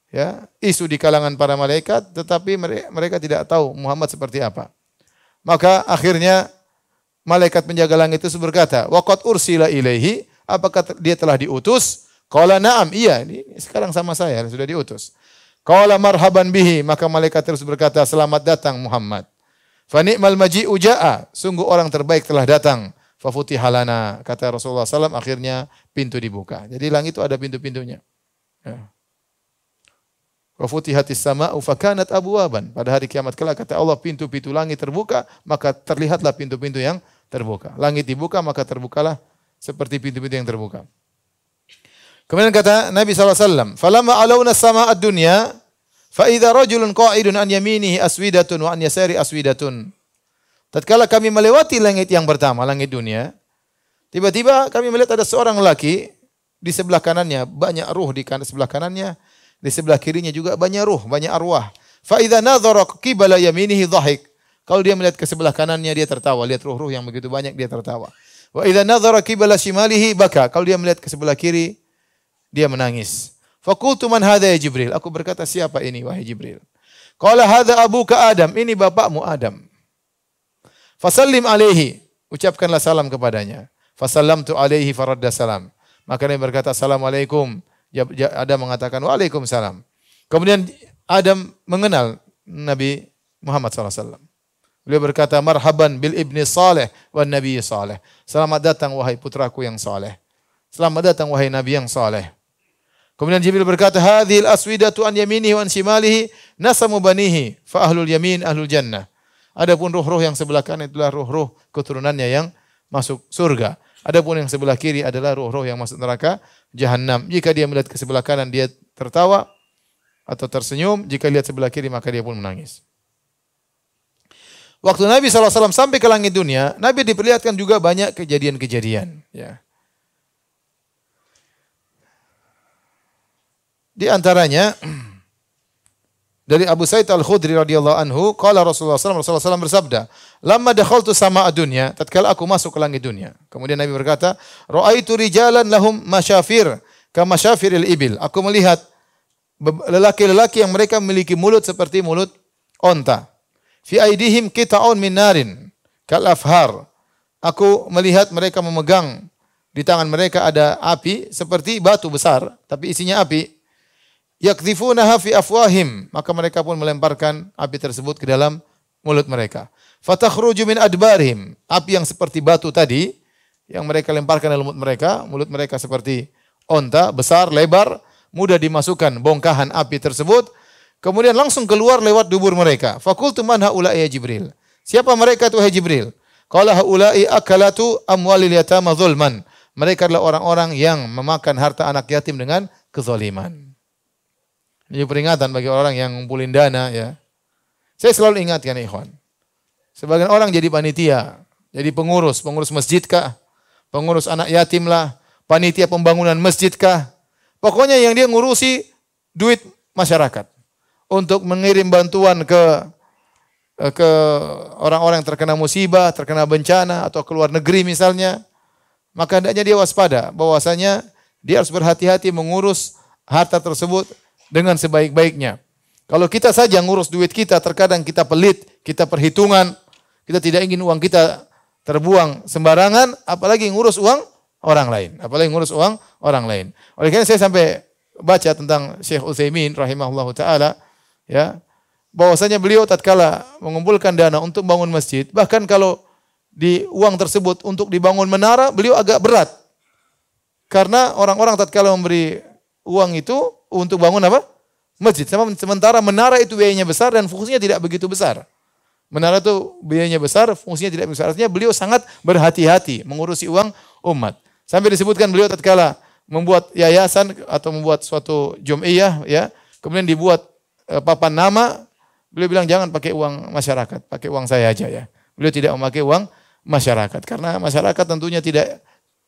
Ya, isu di kalangan para malaikat, tetapi mereka tidak tahu Muhammad seperti apa. Maka akhirnya malaikat penjaga langit itu berkata, "Waqat ursila ilaihi Apakah dia telah diutus? Qala na'am, iya, ini sekarang sama saya sudah diutus. Qala marhaban bihi, maka malaikat terus berkata, selamat datang Muhammad. Fa ni'mal maji'u ja'a, sungguh orang terbaik telah datang. Fafuti halana, kata Rasulullah SAW, akhirnya pintu dibuka. Jadi langit itu ada pintu-pintunya. Ya. Wafuti hati sama ufakanat abuaban. Pada hari kiamat kelak kata Allah pintu-pintu langit terbuka, maka terlihatlah pintu-pintu yang terbuka. Langit dibuka, maka terbukalah seperti pintu-pintu yang terbuka. Kemudian kata Nabi SAW, Falama alawna sama ad-dunya, fa'idha rajulun qa'idun an yaminihi aswidatun wa an yasari aswidatun. Tatkala kami melewati langit yang pertama, langit dunia, tiba-tiba kami melihat ada seorang lelaki di sebelah kanannya, banyak ruh di kanan sebelah kanannya, di sebelah kirinya juga banyak ruh, banyak arwah. Fa'idha nadhara qibala yaminihi dhahik. Kalau dia melihat ke sebelah kanannya dia tertawa, lihat ruh-ruh yang begitu banyak dia tertawa. Wa idza nadhara qibala shimalihi baka. Kalau dia melihat ke sebelah kiri, dia menangis. Fakultu man hadha ya Jibril? Aku berkata, siapa ini wahai Jibril? Qala hadha abuka Adam. Ini bapakmu Adam. Fasallim alaihi. Ucapkanlah salam kepadanya. Fasallamtu alaihi faradda salam. Maka dia berkata, Assalamualaikum. Adam mengatakan, Waalaikumsalam. Kemudian Adam mengenal Nabi Muhammad SAW. Beliau berkata, marhaban bil ibni saleh wa nabi saleh. Selamat datang wahai putraku yang saleh. Selamat datang wahai nabi yang saleh. Kemudian Jibril berkata, hadhil aswidatu an yaminihi wa an shimalihi nasamu banihi fa ahlul yamin ahlul jannah. Adapun ruh-ruh yang sebelah kanan itulah ruh-ruh keturunannya yang masuk surga. Adapun yang sebelah kiri adalah ruh-ruh yang masuk neraka jahanam. Jika dia melihat ke sebelah kanan dia tertawa atau tersenyum, jika lihat sebelah kiri maka dia pun menangis. Waktu Nabi SAW sampai ke langit dunia, Nabi diperlihatkan juga banyak kejadian-kejadian. Ya. Di antaranya dari Abu Sa'id Al-Khudri radhiyallahu anhu, qala Rasulullah SAW, Rasulullah SAW bersabda, "Lamma dakhaltu sama dunya, tatkala aku masuk ke langit dunia." Kemudian Nabi berkata, "Ra'aitu rijalan lahum masyafir kama syafiril ibil." Aku melihat lelaki-lelaki yang mereka memiliki mulut seperti mulut onta. Fi aidihim kita'un min narin kal afhar. Aku melihat mereka memegang di tangan mereka ada api seperti batu besar tapi isinya api. Yakdhifunaha fi afwahim, maka mereka pun melemparkan api tersebut ke dalam mulut mereka. Fatakhruju min adbarihim, api yang seperti batu tadi yang mereka lemparkan dalam mulut mereka, mulut mereka seperti onta besar, lebar, mudah dimasukkan bongkahan api tersebut Kemudian langsung keluar lewat dubur mereka. Fakultu man haula ya Jibril. Siapa mereka itu hai Jibril? Qala haula'i akalatu amwalil yatama zulman. Mereka adalah orang-orang yang memakan harta anak yatim dengan kezaliman. Ini peringatan bagi orang yang ngumpulin dana ya. Saya selalu ingatkan ikhwan. Sebagian orang jadi panitia, jadi pengurus, pengurus masjid kah? Pengurus anak yatim lah, panitia pembangunan masjid kah? Pokoknya yang dia ngurusi duit masyarakat untuk mengirim bantuan ke ke orang-orang terkena musibah, terkena bencana atau ke luar negeri misalnya, maka hendaknya dia waspada bahwasanya dia harus berhati-hati mengurus harta tersebut dengan sebaik-baiknya. Kalau kita saja ngurus duit kita, terkadang kita pelit, kita perhitungan, kita tidak ingin uang kita terbuang sembarangan, apalagi ngurus uang orang lain, apalagi ngurus uang orang lain. Oleh karena saya sampai baca tentang Syekh Utsaimin rahimahullahu taala, ya bahwasanya beliau tatkala mengumpulkan dana untuk bangun masjid, bahkan kalau di uang tersebut untuk dibangun menara, beliau agak berat. Karena orang-orang tatkala memberi uang itu untuk bangun apa? Masjid. Sementara menara itu biayanya besar dan fungsinya tidak begitu besar. Menara itu biayanya besar, fungsinya tidak besar. Artinya beliau sangat berhati-hati mengurusi uang umat. Sampai disebutkan beliau tatkala membuat yayasan atau membuat suatu jum'iyah ya, kemudian dibuat e, papan nama, beliau bilang jangan pakai uang masyarakat, pakai uang saya aja ya. Beliau tidak memakai uang masyarakat karena masyarakat tentunya tidak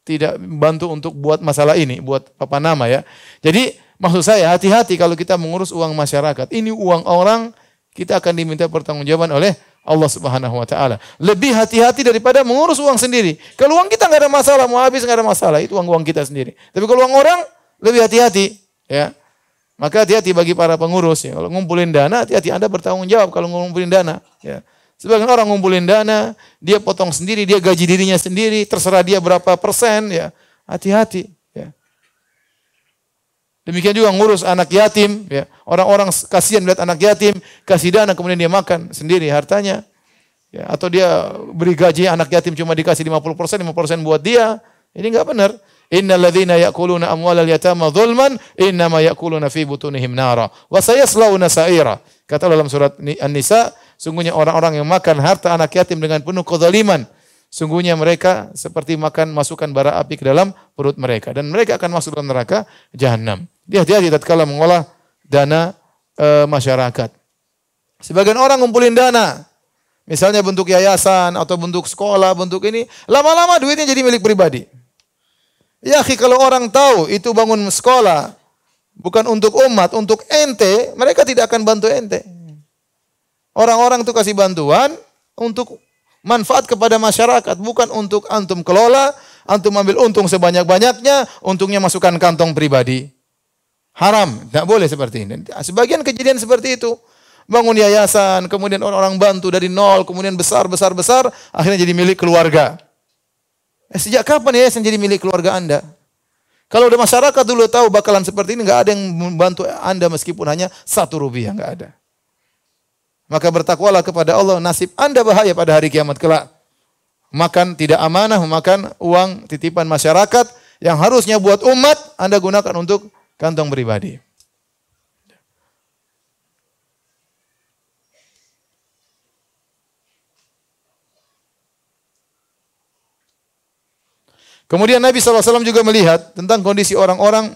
tidak bantu untuk buat masalah ini, buat papan nama ya. Jadi maksud saya hati-hati kalau kita mengurus uang masyarakat. Ini uang orang, kita akan diminta pertanggungjawaban oleh Allah Subhanahu wa taala. Lebih hati-hati daripada mengurus uang sendiri. Kalau uang kita nggak ada masalah, mau habis nggak ada masalah, itu uang-uang kita sendiri. Tapi kalau uang orang lebih hati-hati, ya. Maka hati-hati bagi para pengurus ya. Kalau ngumpulin dana, hati-hati Anda bertanggung jawab kalau ngumpulin dana, ya. Sebagian orang ngumpulin dana, dia potong sendiri, dia gaji dirinya sendiri, terserah dia berapa persen, ya. Hati-hati, ya. Demikian juga ngurus anak yatim, ya. Orang-orang kasihan melihat anak yatim, kasih dana kemudian dia makan sendiri hartanya. Ya, atau dia beri gaji anak yatim cuma dikasih 50%, 50% buat dia. Ini enggak benar. Innal ladzina ya'kuluna amwalal yatama dzulman innama ya'kuluna fi butunihim nara wa sayaslawna sa'ira. Kata dalam surat An-Nisa, sungguhnya orang-orang yang makan harta anak yatim dengan penuh kezaliman, sungguhnya mereka seperti makan masukan bara api ke dalam perut mereka dan mereka akan masuk dalam neraka jahanam. Dia hati-hati tatkala mengolah dana e, masyarakat. Sebagian orang ngumpulin dana, misalnya bentuk yayasan atau bentuk sekolah, bentuk ini, lama-lama duitnya jadi milik pribadi. Ya, kalau orang tahu itu bangun sekolah bukan untuk umat, untuk ente, mereka tidak akan bantu ente. Orang-orang itu kasih bantuan untuk manfaat kepada masyarakat, bukan untuk antum kelola, antum ambil untung sebanyak-banyaknya, untungnya masukkan kantong pribadi. Haram, tidak boleh seperti ini. Sebagian kejadian seperti itu. Bangun yayasan, kemudian orang-orang bantu dari nol, kemudian besar, besar, besar, akhirnya jadi milik keluarga. Eh, sejak kapan yayasan jadi milik keluarga Anda? Kalau udah masyarakat dulu tahu bakalan seperti ini, nggak ada yang membantu Anda meskipun hanya satu rupiah, nggak ada. Maka bertakwalah kepada Allah, nasib Anda bahaya pada hari kiamat kelak. Makan tidak amanah, memakan uang titipan masyarakat yang harusnya buat umat, Anda gunakan untuk kantong pribadi. Kemudian Nabi SAW juga melihat tentang kondisi orang-orang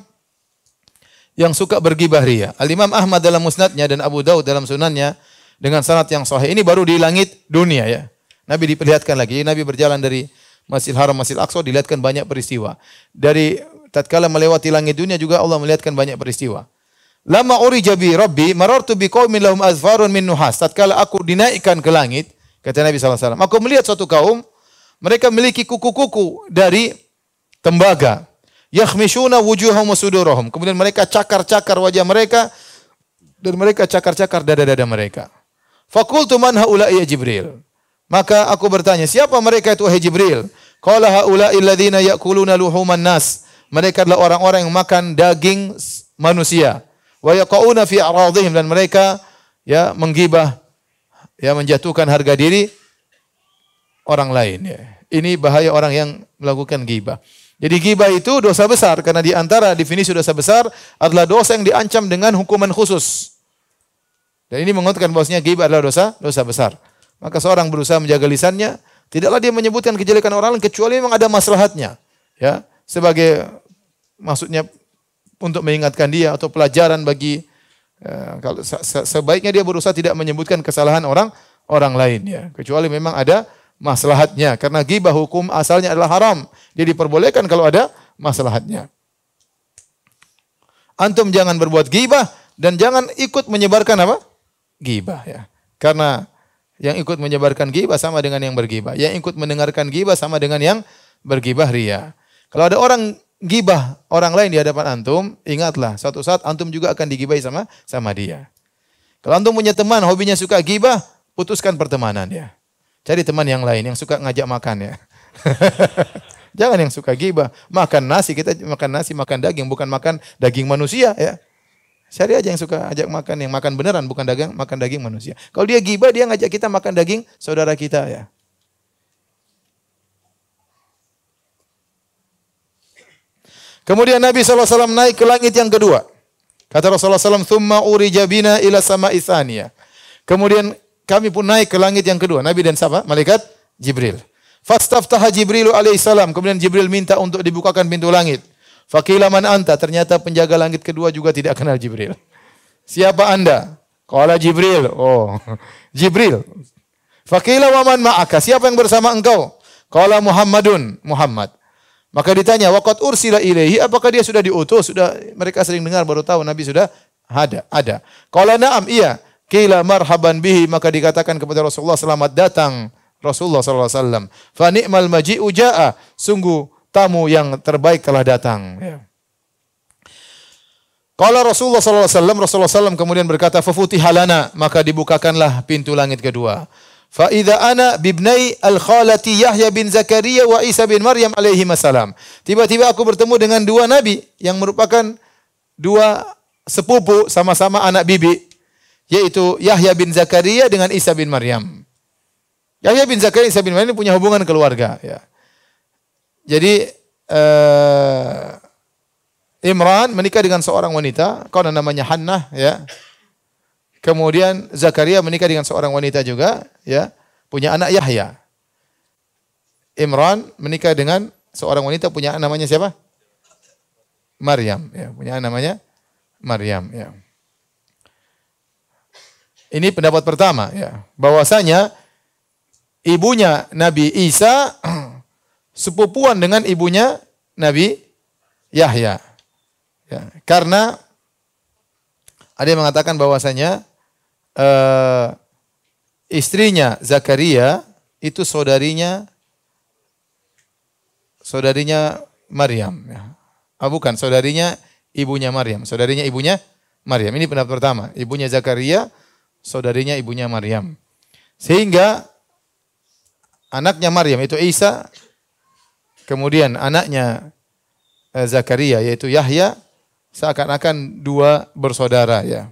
yang suka bergibah ria. Al-Imam Ahmad dalam musnadnya dan Abu Daud dalam sunannya dengan sanad yang sahih. Ini baru di langit dunia ya. Nabi diperlihatkan lagi. Nabi berjalan dari Masjid Haram, Masjid Aqsa dilihatkan banyak peristiwa. Dari tatkala melewati langit dunia juga Allah melihatkan banyak peristiwa. Lama uri jabi rabbi marartu bi qaumin lahum azfarun min nuhas. Tatkala aku dinaikkan ke langit, kata Nabi SAW, aku melihat suatu kaum, mereka memiliki kuku-kuku dari tembaga. Yakhmishuna wujuhahum sudurahum. Kemudian mereka cakar-cakar wajah mereka dan mereka cakar-cakar dada-dada mereka. Fakultu man haula ya Jibril. Maka aku bertanya, siapa mereka itu wahai Jibril? Qala haula alladziina ya'kuluna luhuman nas. Mereka adalah orang-orang yang makan daging manusia. Wa yaqauna fi aradhihim dan mereka ya menggibah ya menjatuhkan harga diri orang lain ya. Ini bahaya orang yang melakukan gibah. Jadi gibah itu dosa besar karena di antara definisi dosa besar adalah dosa yang diancam dengan hukuman khusus. Dan ini menguatkan bahwasanya gibah adalah dosa dosa besar. Maka seorang berusaha menjaga lisannya, tidaklah dia menyebutkan kejelekan orang lain kecuali memang ada maslahatnya. Ya, sebagai maksudnya untuk mengingatkan dia atau pelajaran bagi uh, kalau se sebaiknya dia berusaha tidak menyebutkan kesalahan orang orang lain ya. Kecuali memang ada maslahatnya. Karena gibah hukum asalnya adalah haram. Dia diperbolehkan kalau ada maslahatnya. Antum jangan berbuat gibah dan jangan ikut menyebarkan apa gibah ya karena yang ikut menyebarkan gibah sama dengan yang bergibah yang ikut mendengarkan gibah sama dengan yang bergibah ria kalau ada orang gibah orang lain di hadapan antum, ingatlah suatu saat antum juga akan digibahi sama sama dia. Kalau antum punya teman hobinya suka gibah, putuskan pertemanan ya. Cari teman yang lain yang suka ngajak makan ya. Jangan yang suka gibah, makan nasi kita makan nasi makan daging bukan makan daging manusia ya. Cari aja yang suka ajak makan yang makan beneran bukan daging makan daging manusia. Kalau dia gibah dia ngajak kita makan daging saudara kita ya. Kemudian Nabi SAW naik ke langit yang kedua. Kata Rasulullah SAW, Thumma urija bina ila sama isaniya. Kemudian kami pun naik ke langit yang kedua. Nabi dan siapa? Malaikat Jibril. Fastaftaha Jibrilu alaihissalam. Kemudian Jibril minta untuk dibukakan pintu langit. Fakila man anta. Ternyata penjaga langit kedua juga tidak kenal Jibril. Siapa anda? Kala Jibril. Oh, Jibril. Fakila wa man ma'aka. Siapa yang bersama engkau? Kala Muhammadun. Muhammad. Maka ditanya, waqat ursila ilaihi, apakah dia sudah diutus? Sudah mereka sering dengar baru tahu Nabi sudah ada, ada. Qala na'am, iya. Kila marhaban bihi, maka dikatakan kepada Rasulullah selamat datang Rasulullah sallallahu alaihi wasallam. Maji'u ja'a, sungguh tamu yang terbaik telah datang. Ya. Qala Rasulullah sallallahu alaihi wasallam, Rasulullah sallam kemudian berkata, "Fafutihalana," maka dibukakanlah pintu langit kedua. Fa idza ana bibnai al-khalati Yahya bin Zakaria wa Isa bin Maryam alaihi salam. Tiba-tiba aku bertemu dengan dua nabi yang merupakan dua sepupu sama-sama anak bibi yaitu Yahya bin Zakaria dengan Isa bin Maryam. Yahya bin Zakaria Isa bin Maryam punya hubungan keluarga ya. Jadi uh, Imran menikah dengan seorang wanita, kau namanya Hannah ya. Kemudian Zakaria menikah dengan seorang wanita juga, ya, punya anak Yahya. Imran menikah dengan seorang wanita punya anak namanya siapa? Maryam, ya, punya anak namanya Maryam, ya. Ini pendapat pertama, ya, bahwasanya ibunya Nabi Isa sepupuan dengan ibunya Nabi Yahya. Ya, karena ada yang mengatakan bahwasanya uh, istrinya Zakaria itu saudarinya saudarinya Maryam ya. Oh, bukan, saudarinya ibunya Maryam. Saudarinya ibunya Maryam. Ini pendapat pertama. Ibunya Zakaria, saudarinya ibunya Maryam. Sehingga anaknya Maryam itu Isa, kemudian anaknya eh, Zakaria yaitu Yahya seakan-akan dua bersaudara ya.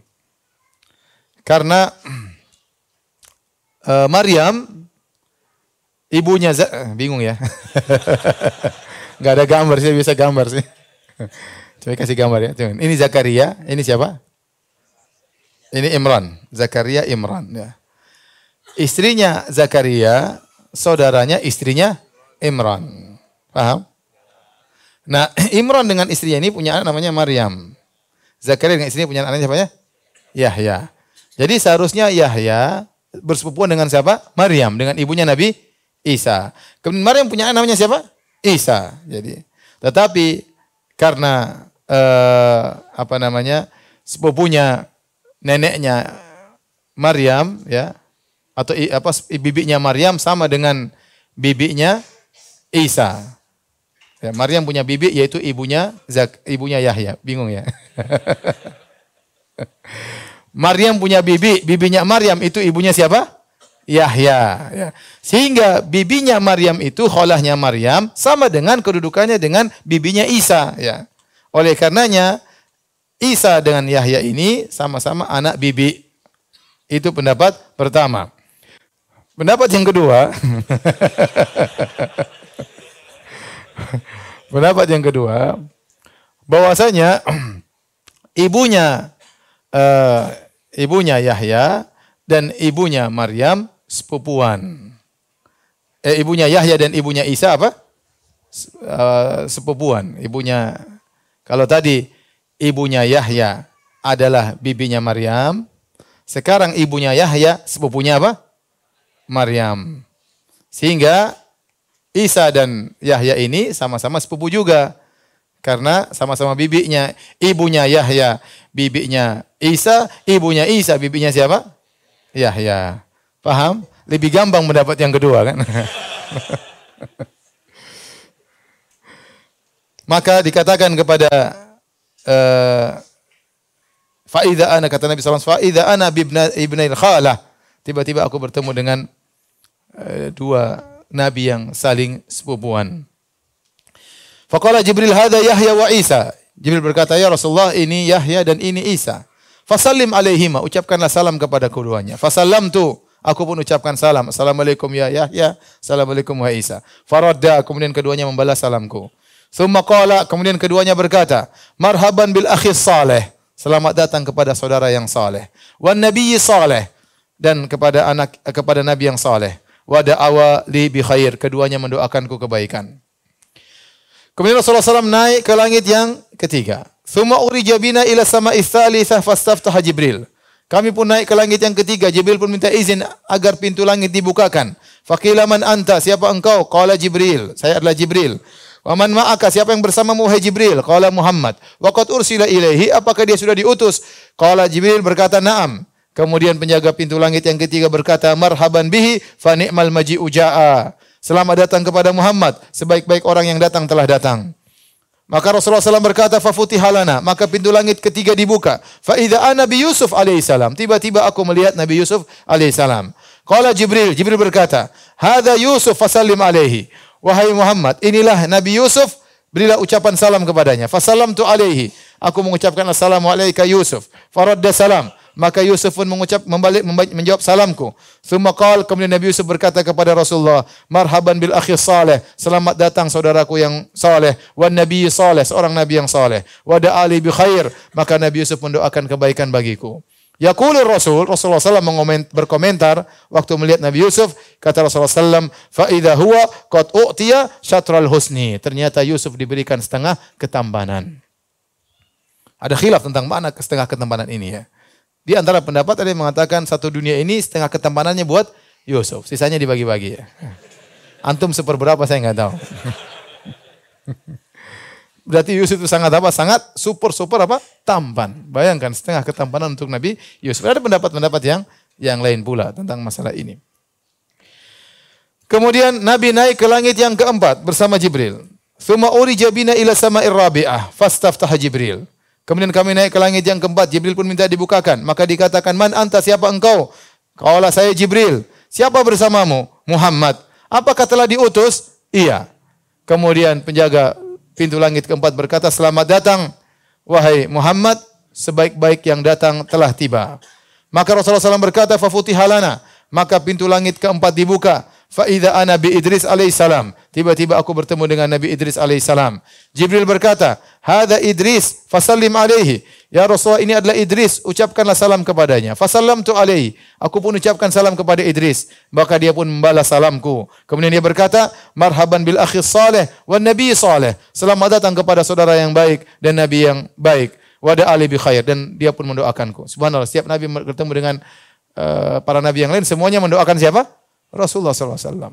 Karena uh, Maryam ibunya Z eh, bingung ya. Gak ada gambar sih, bisa gambar sih. Coba kasih gambar ya. Coba. Ini Zakaria, ini siapa? Ini Imran, Zakaria Imran ya. Istrinya Zakaria, saudaranya istrinya Imran. Paham? Nah, Imran dengan istrinya ini punya anak namanya Maryam. Zakaria dengan istrinya punya anak namanya siapa ya? Yahya. Jadi seharusnya Yahya bersepupuan dengan siapa? Maryam dengan ibunya Nabi Isa. Kemudian Maryam punya anak namanya siapa? Isa. Jadi, tetapi karena eh, apa namanya sepupunya neneknya Maryam ya atau apa bibinya Maryam sama dengan bibinya Isa. Ya, Maryam punya bibi yaitu ibunya Zak, ibunya Yahya. Bingung ya? Maryam punya bibi, bibinya Maryam itu ibunya siapa? Yahya. Ya. Sehingga bibinya Maryam itu kholahnya Maryam sama dengan kedudukannya dengan bibinya Isa. Ya. Oleh karenanya Isa dengan Yahya ini sama-sama anak bibi. Itu pendapat pertama. Pendapat yang kedua. pendapat yang kedua bahwasanya ibunya uh, ibunya Yahya dan ibunya Maryam sepupuan. Eh, ibunya Yahya dan ibunya Isa apa? Uh, sepupuan. Ibunya kalau tadi ibunya Yahya adalah bibinya Maryam, sekarang ibunya Yahya sepupunya apa? Maryam. Sehingga Isa dan Yahya ini sama-sama sepupu juga. Karena sama-sama bibinya. Ibunya Yahya, bibinya Isa, ibunya Isa, bibinya siapa? Yahya. Paham? Lebih gampang mendapat yang kedua kan? Maka dikatakan kepada uh, Fa'idha ana kata Nabi SAW, Fa'idha ana ibnail khalah. Tiba-tiba aku bertemu dengan uh, dua nabi yang saling sepupuan. Faqala Jibril hadza Yahya wa Isa. Jibril berkata, "Ya Rasulullah, ini Yahya dan ini Isa." Fasallim alaihima, ucapkanlah salam kepada keduanya. Fasallam tu, aku pun ucapkan salam. Assalamualaikum ya Yahya, Assalamualaikum wa Isa. Faradda, kemudian keduanya membalas salamku. Thumma qala, kemudian keduanya berkata, "Marhaban bil akhi saleh." Selamat datang kepada saudara yang saleh. Wan nabiyyi saleh dan kepada anak kepada nabi yang saleh. Wa da'awa li bi khair. Keduanya mendoakanku kebaikan. Kemudian Rasulullah SAW naik ke langit yang ketiga. Thumma urija bina ila sama tsalitsah fastaftaha Jibril. Kami pun naik ke langit yang ketiga. Jibril pun minta izin agar pintu langit dibukakan. Faqila man anta? Siapa engkau? Qala Jibril. Saya adalah Jibril. Wa man ma'aka? Siapa yang bersamamu wahai Jibril? Qala Muhammad. Wa qad ursila ilaihi? Apakah dia sudah diutus? Qala Jibril berkata, "Na'am." Kemudian penjaga pintu langit yang ketiga berkata, "Marhaban bihi fa ni'mal maji'u ja'a." Selamat datang kepada Muhammad. Sebaik-baik orang yang datang telah datang. Maka Rasulullah SAW berkata, "Fafutihalana." Maka pintu langit ketiga dibuka. Fa idza ana bi Yusuf alaihissalam. Tiba-tiba aku melihat Nabi Yusuf alaihissalam. Qala Jibril, Jibril berkata, "Hadza Yusuf fasallim alaihi." Wahai Muhammad, inilah Nabi Yusuf, berilah ucapan salam kepadanya. Fasalam tu alaihi. Aku mengucapkan assalamu alayka Yusuf. Faradda salam. Maka Yusuf pun mengucap membalik menjawab salamku. Thumma kemudian Nabi Yusuf berkata kepada Rasulullah, "Marhaban bil akhi saleh. Selamat datang saudaraku yang saleh. Wan nabi saleh, seorang nabi yang saleh. Wa ali bi khair." Maka Nabi Yusuf mendoakan kebaikan bagiku. Yaqulur Rasul, Rasulullah SAW berkomentar waktu melihat Nabi Yusuf, kata Rasulullah SAW, fa idza huwa qad u'tiya syatral husni. Ternyata Yusuf diberikan setengah ketampanan. Ada khilaf tentang mana setengah ketampanan ini ya. Di antara pendapat ada yang mengatakan satu dunia ini setengah ketampanannya buat Yusuf, sisanya dibagi-bagi ya. Antum seperberapa saya nggak tahu. Berarti Yusuf itu sangat apa? Sangat super super apa? Tampan. Bayangkan setengah ketampanan untuk Nabi Yusuf. Ada pendapat-pendapat yang yang lain pula tentang masalah ini. Kemudian Nabi naik ke langit yang keempat bersama Jibril. Thumma urija bina ila sama'ir rabi'ah fastaftaha Jibril. Kemudian kami naik ke langit yang keempat, Jibril pun minta dibukakan. Maka dikatakan, "Man anta? Siapa engkau?" Kaulah saya Jibril. Siapa bersamamu? Muhammad. Apakah telah diutus? Iya. Kemudian penjaga Pintu langit keempat berkata, selamat datang wahai Muhammad, sebaik-baik yang datang telah tiba. Maka Rasulullah SAW berkata, fafutihalana. Maka pintu langit keempat dibuka. Fa'idha ana bi Idris alaihissalam. Tiba-tiba aku bertemu dengan Nabi Idris alaihissalam. Jibril berkata, Hada Idris, fasallim alaihi. Ya Rasulullah ini adalah Idris, ucapkanlah salam kepadanya. Fasallam tu alaihi. Aku pun ucapkan salam kepada Idris. Maka dia pun membalas salamku. Kemudian dia berkata, Marhaban bil akhi saleh wa nabi saleh. Selamat datang kepada saudara yang baik dan nabi yang baik. Wada ali bi khair. Dan dia pun mendoakanku. Subhanallah, setiap nabi bertemu dengan uh, para nabi yang lain, semuanya mendoakan siapa? Rasulullah SAW.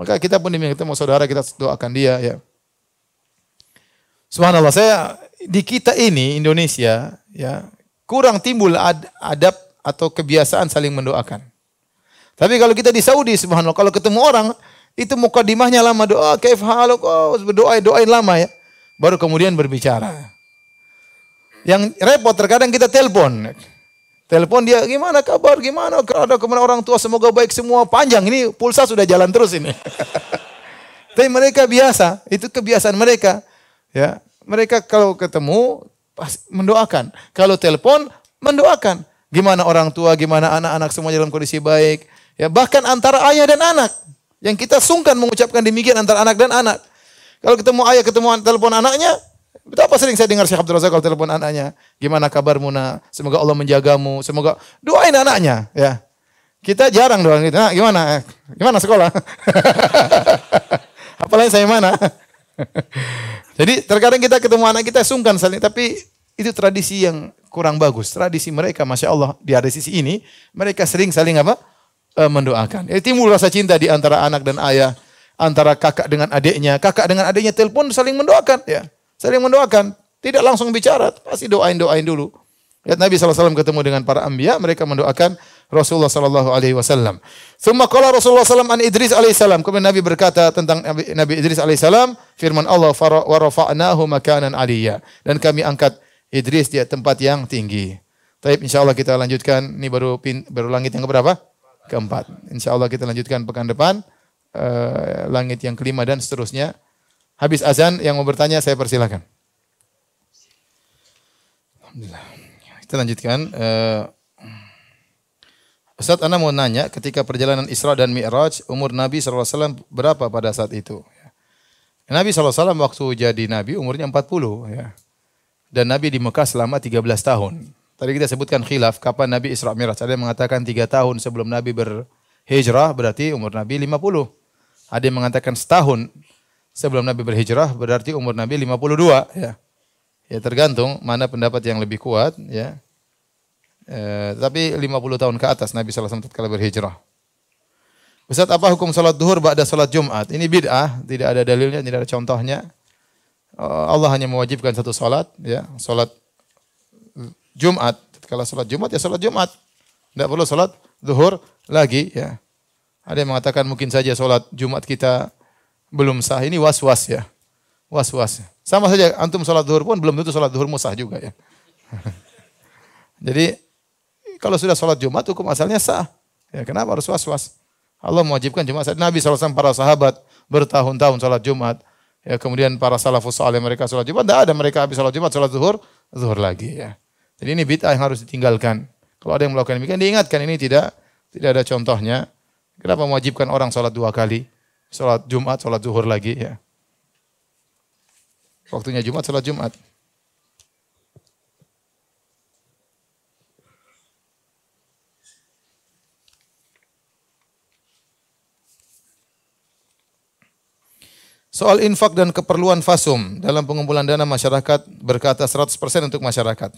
Maka kita pun diminta ketemu saudara, kita doakan dia. ya. Subhanallah, saya di kita ini Indonesia ya kurang timbul ad, adab atau kebiasaan saling mendoakan. Tapi kalau kita di Saudi, subhanallah, kalau ketemu orang itu mukadimahnya lama doa, kaif haluk, oh, berdoa, doain lama ya. Baru kemudian berbicara. Yang repot terkadang kita telepon. Telepon dia, gimana kabar, gimana ada ke mana orang tua, semoga baik semua. Panjang, ini pulsa sudah jalan terus ini. Tapi mereka biasa, itu kebiasaan mereka. Ya, Mereka kalau ketemu, pas mendoakan. Kalau telepon, mendoakan. Gimana orang tua, gimana anak-anak semua dalam kondisi baik. Ya, bahkan antara ayah dan anak. Yang kita sungkan mengucapkan demikian antara anak dan anak. Kalau ketemu ayah, ketemu telepon anaknya, Betapa sering saya dengar Syekh Abdul Razak kalau telepon anaknya. Gimana kabarmu nak? Semoga Allah menjagamu. Semoga doain anaknya. Ya. Kita jarang doain gitu. Nah, gimana? Gimana sekolah? Apalagi saya mana? Jadi terkadang kita ketemu anak kita sungkan saling. Tapi itu tradisi yang kurang bagus. Tradisi mereka, Masya Allah, di ada sisi ini, mereka sering saling apa? E, mendoakan. Jadi timbul rasa cinta di antara anak dan ayah. Antara kakak dengan adiknya. Kakak dengan adiknya telepon saling mendoakan. Ya. Saling mendoakan. Tidak langsung bicara. Pasti doain-doain dulu. Lihat Nabi SAW ketemu dengan para anbiya, mereka mendoakan Rasulullah sallallahu alaihi wasallam. Rasulullah sallam an Idris alaihi salam. Kemudian Nabi berkata tentang Nabi, Nabi Idris alaihi salam, firman Allah wa rafa'nahu makanan aliyya. Dan kami angkat Idris di tempat yang tinggi. Taib insyaallah kita lanjutkan ini baru pin, baru langit yang keberapa? Keempat. Insyaallah kita lanjutkan pekan depan uh, langit yang kelima dan seterusnya. Habis azan yang mau bertanya saya persilakan. Alhamdulillah. Kita lanjutkan. Uh, Ustaz Anda mau nanya ketika perjalanan Isra dan Mi'raj umur Nabi SAW berapa pada saat itu? Nabi SAW waktu jadi Nabi umurnya 40 ya. Dan Nabi di Mekah selama 13 tahun. Tadi kita sebutkan khilaf kapan Nabi Isra Mi'raj. Ada yang mengatakan 3 tahun sebelum Nabi berhijrah berarti umur Nabi 50. Ada yang mengatakan setahun sebelum Nabi berhijrah berarti umur Nabi 52 ya. Ya tergantung mana pendapat yang lebih kuat ya. Eh, tapi 50 tahun ke atas Nabi SAW tatkala berhijrah. Ustaz, apa hukum salat duhur ba'da salat Jumat? Ini bid'ah, tidak ada dalilnya, tidak ada contohnya. Eh, Allah hanya mewajibkan satu salat, ya, salat Jumat. Kalau salat Jumat ya salat Jumat. Tidak perlu salat duhur lagi, ya. Ada yang mengatakan mungkin saja salat Jumat kita belum sah. Ini was-was ya. Was-was. Sama saja antum salat duhur pun belum tentu salat duhur sah juga ya. Jadi kalau sudah salat Jumat hukum asalnya sah. Ya, kenapa harus was-was? Allah mewajibkan Jumat. Nabi SAW para sahabat bertahun-tahun sholat Jumat. Ya, kemudian para salafus saleh mereka sholat Jumat. Tidak ada mereka habis sholat Jumat, sholat zuhur, zuhur lagi. Ya. Jadi ini bid'ah yang harus ditinggalkan. Kalau ada yang melakukan demikian, diingatkan ini tidak tidak ada contohnya. Kenapa mewajibkan orang sholat dua kali? Sholat Jumat, sholat zuhur lagi. Ya. Waktunya Jumat, sholat Jumat. Soal infak dan keperluan fasum dalam pengumpulan dana masyarakat berkata 100% untuk masyarakat.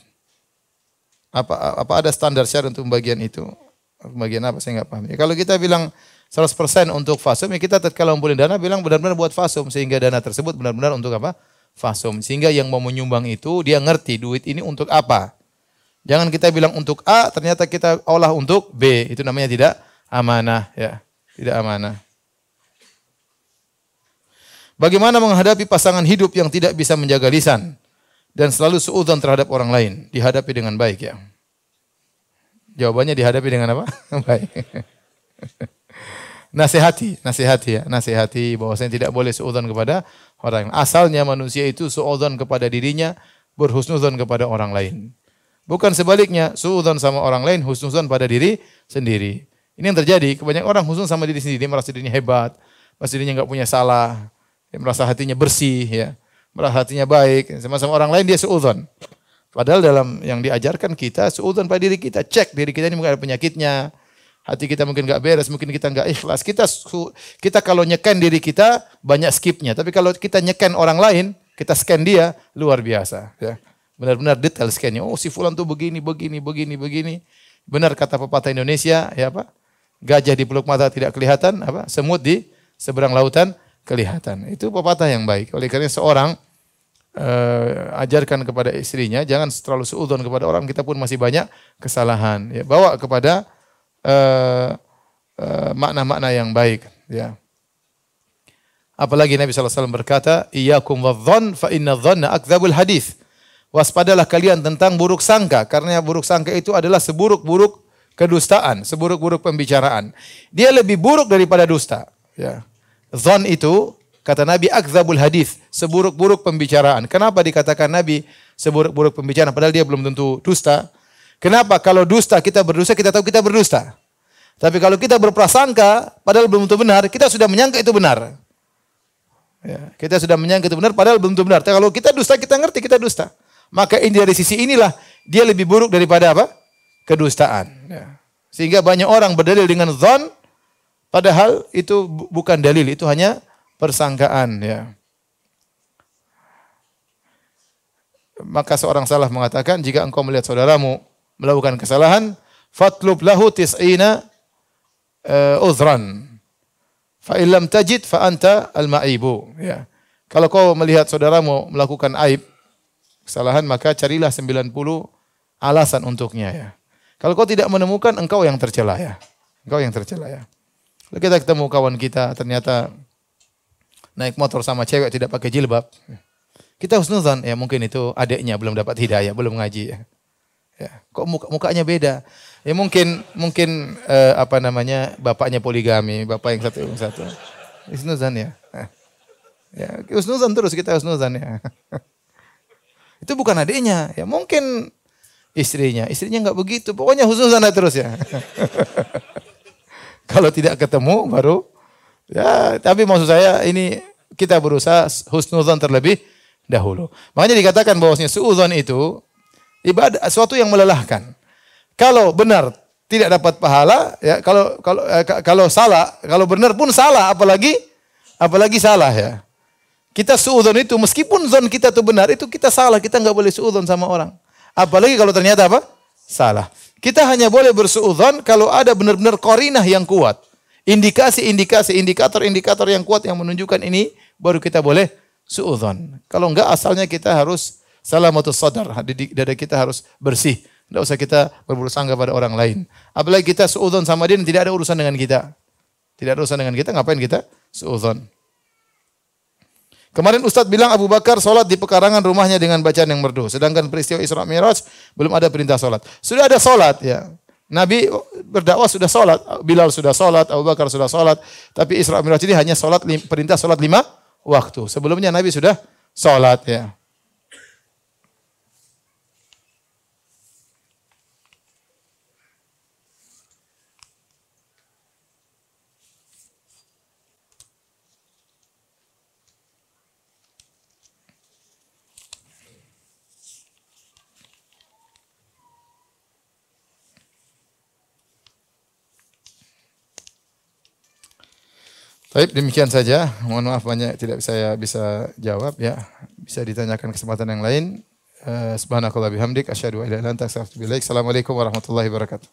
Apa apa ada standar syarat untuk pembagian itu? Pembagian apa saya nggak paham. Ya, kalau kita bilang 100% untuk fasum, ya kita tatkala ngumpulin dana bilang benar-benar buat fasum sehingga dana tersebut benar-benar untuk apa? Fasum. Sehingga yang mau menyumbang itu dia ngerti duit ini untuk apa. Jangan kita bilang untuk A, ternyata kita olah untuk B. Itu namanya tidak amanah ya. Tidak amanah. Bagaimana menghadapi pasangan hidup yang tidak bisa menjaga lisan dan selalu suudzon terhadap orang lain? Dihadapi dengan baik ya. Jawabannya dihadapi dengan apa? baik. nasihati, nasihati ya, nasihati bahwasanya tidak boleh suudzon kepada orang. Asalnya manusia itu suudzon kepada dirinya, berhusnuzon kepada orang lain. Bukan sebaliknya, suudzon sama orang lain, husnuzon pada diri sendiri. Ini yang terjadi, kebanyakan orang husnuzon sama diri sendiri, dia merasa dirinya hebat, merasa dirinya nggak punya salah, dia merasa hatinya bersih, ya, merasa hatinya baik. Sama-sama orang lain dia seudon. Padahal dalam yang diajarkan kita seudon pada diri kita, cek diri kita ini mungkin ada penyakitnya, hati kita mungkin nggak beres, mungkin kita nggak ikhlas. Kita kita kalau nyeken diri kita banyak skipnya, tapi kalau kita nyeken orang lain, kita scan dia luar biasa. Ya. Benar-benar detail scannya. Oh si Fulan tuh begini, begini, begini, begini. Benar kata pepatah Indonesia, ya apa? Gajah di peluk mata tidak kelihatan, apa? Semut di seberang lautan kelihatan. Itu pepatah yang baik. Oleh karena seorang uh, ajarkan kepada istrinya jangan terlalu seudon kepada orang kita pun masih banyak kesalahan. Ya, bawa kepada uh, uh, makna-makna yang baik. Ya. Apalagi Nabi SAW berkata, Iyakum wadhan fa inna dhanna akdzabul hadis. Waspadalah kalian tentang buruk sangka. Karena buruk sangka itu adalah seburuk-buruk kedustaan, seburuk-buruk pembicaraan. Dia lebih buruk daripada dusta. Ya. Zon itu kata Nabi akzabul hadis, seburuk-buruk pembicaraan. Kenapa dikatakan Nabi seburuk-buruk pembicaraan padahal dia belum tentu dusta? Kenapa kalau dusta kita berdusta kita tahu kita berdusta. Tapi kalau kita berprasangka padahal belum tentu benar, kita sudah menyangka itu benar. Ya, kita sudah menyangka itu benar padahal belum tentu benar. Tapi kalau kita dusta kita ngerti kita dusta. Maka ini dari sisi inilah dia lebih buruk daripada apa? Kedustaan. Ya. Sehingga banyak orang berdalil dengan zon Padahal itu bukan dalil, itu hanya persangkaan ya. Maka seorang salah mengatakan jika engkau melihat saudaramu melakukan kesalahan, fatlub lahu tis'ina uh, uzran. Fa illam tajid fa anta al-ma'ibu ya. Kalau kau melihat saudaramu melakukan aib kesalahan maka carilah 90 alasan untuknya ya. Kalau kau tidak menemukan engkau yang tercela ya. Engkau yang tercela ya. Lalu kita ketemu kawan kita ternyata naik motor sama cewek tidak pakai jilbab. Kita husnuzan, ya mungkin itu adiknya belum dapat hidayah, belum ngaji ya. ya. Kok muka, mukanya beda? Ya mungkin mungkin eh, apa namanya bapaknya poligami, bapak yang satu yang satu. Husnuzan ya. Ya, husnuzan terus kita husnuzan ya. itu bukan adiknya, ya mungkin istrinya. Istrinya nggak begitu. Pokoknya husnuzan terus ya. Kalau tidak ketemu baru ya tapi maksud saya ini kita berusaha husnuzon terlebih dahulu. Makanya dikatakan bahwasanya suudzon itu ibadah sesuatu yang melelahkan. Kalau benar tidak dapat pahala, ya kalau kalau eh, kalau salah, kalau benar pun salah, apalagi apalagi salah ya. Kita suudzon itu meskipun zon kita itu benar, itu kita salah, kita nggak boleh suudzon sama orang. Apalagi kalau ternyata apa? Salah. Kita hanya boleh bersuudzon kalau ada benar-benar korinah yang kuat. Indikasi-indikasi, indikator-indikator yang kuat yang menunjukkan ini baru kita boleh suudzon. Kalau enggak asalnya kita harus salamatus sadar, dada kita harus bersih. Tidak usah kita berburuk sangka pada orang lain. Apalagi kita suudzon sama dia tidak ada urusan dengan kita. Tidak ada urusan dengan kita, ngapain kita suudzon? Kemarin Ustadz bilang Abu Bakar sholat di pekarangan rumahnya dengan bacaan yang merdu. Sedangkan peristiwa Isra Mi'raj belum ada perintah sholat. Sudah ada sholat ya. Nabi berdakwah sudah sholat. Bilal sudah sholat, Abu Bakar sudah sholat. Tapi Isra Mi'raj ini hanya sholat, perintah sholat lima waktu. Sebelumnya Nabi sudah sholat ya. Baik, demikian saja. Mohon maaf banyak tidak saya bisa jawab ya. Bisa ditanyakan kesempatan yang lain. Uh, Subhanakallah bihamdik asyhadu an la ilaha illa anta astaghfiruka Assalamualaikum warahmatullahi wabarakatuh.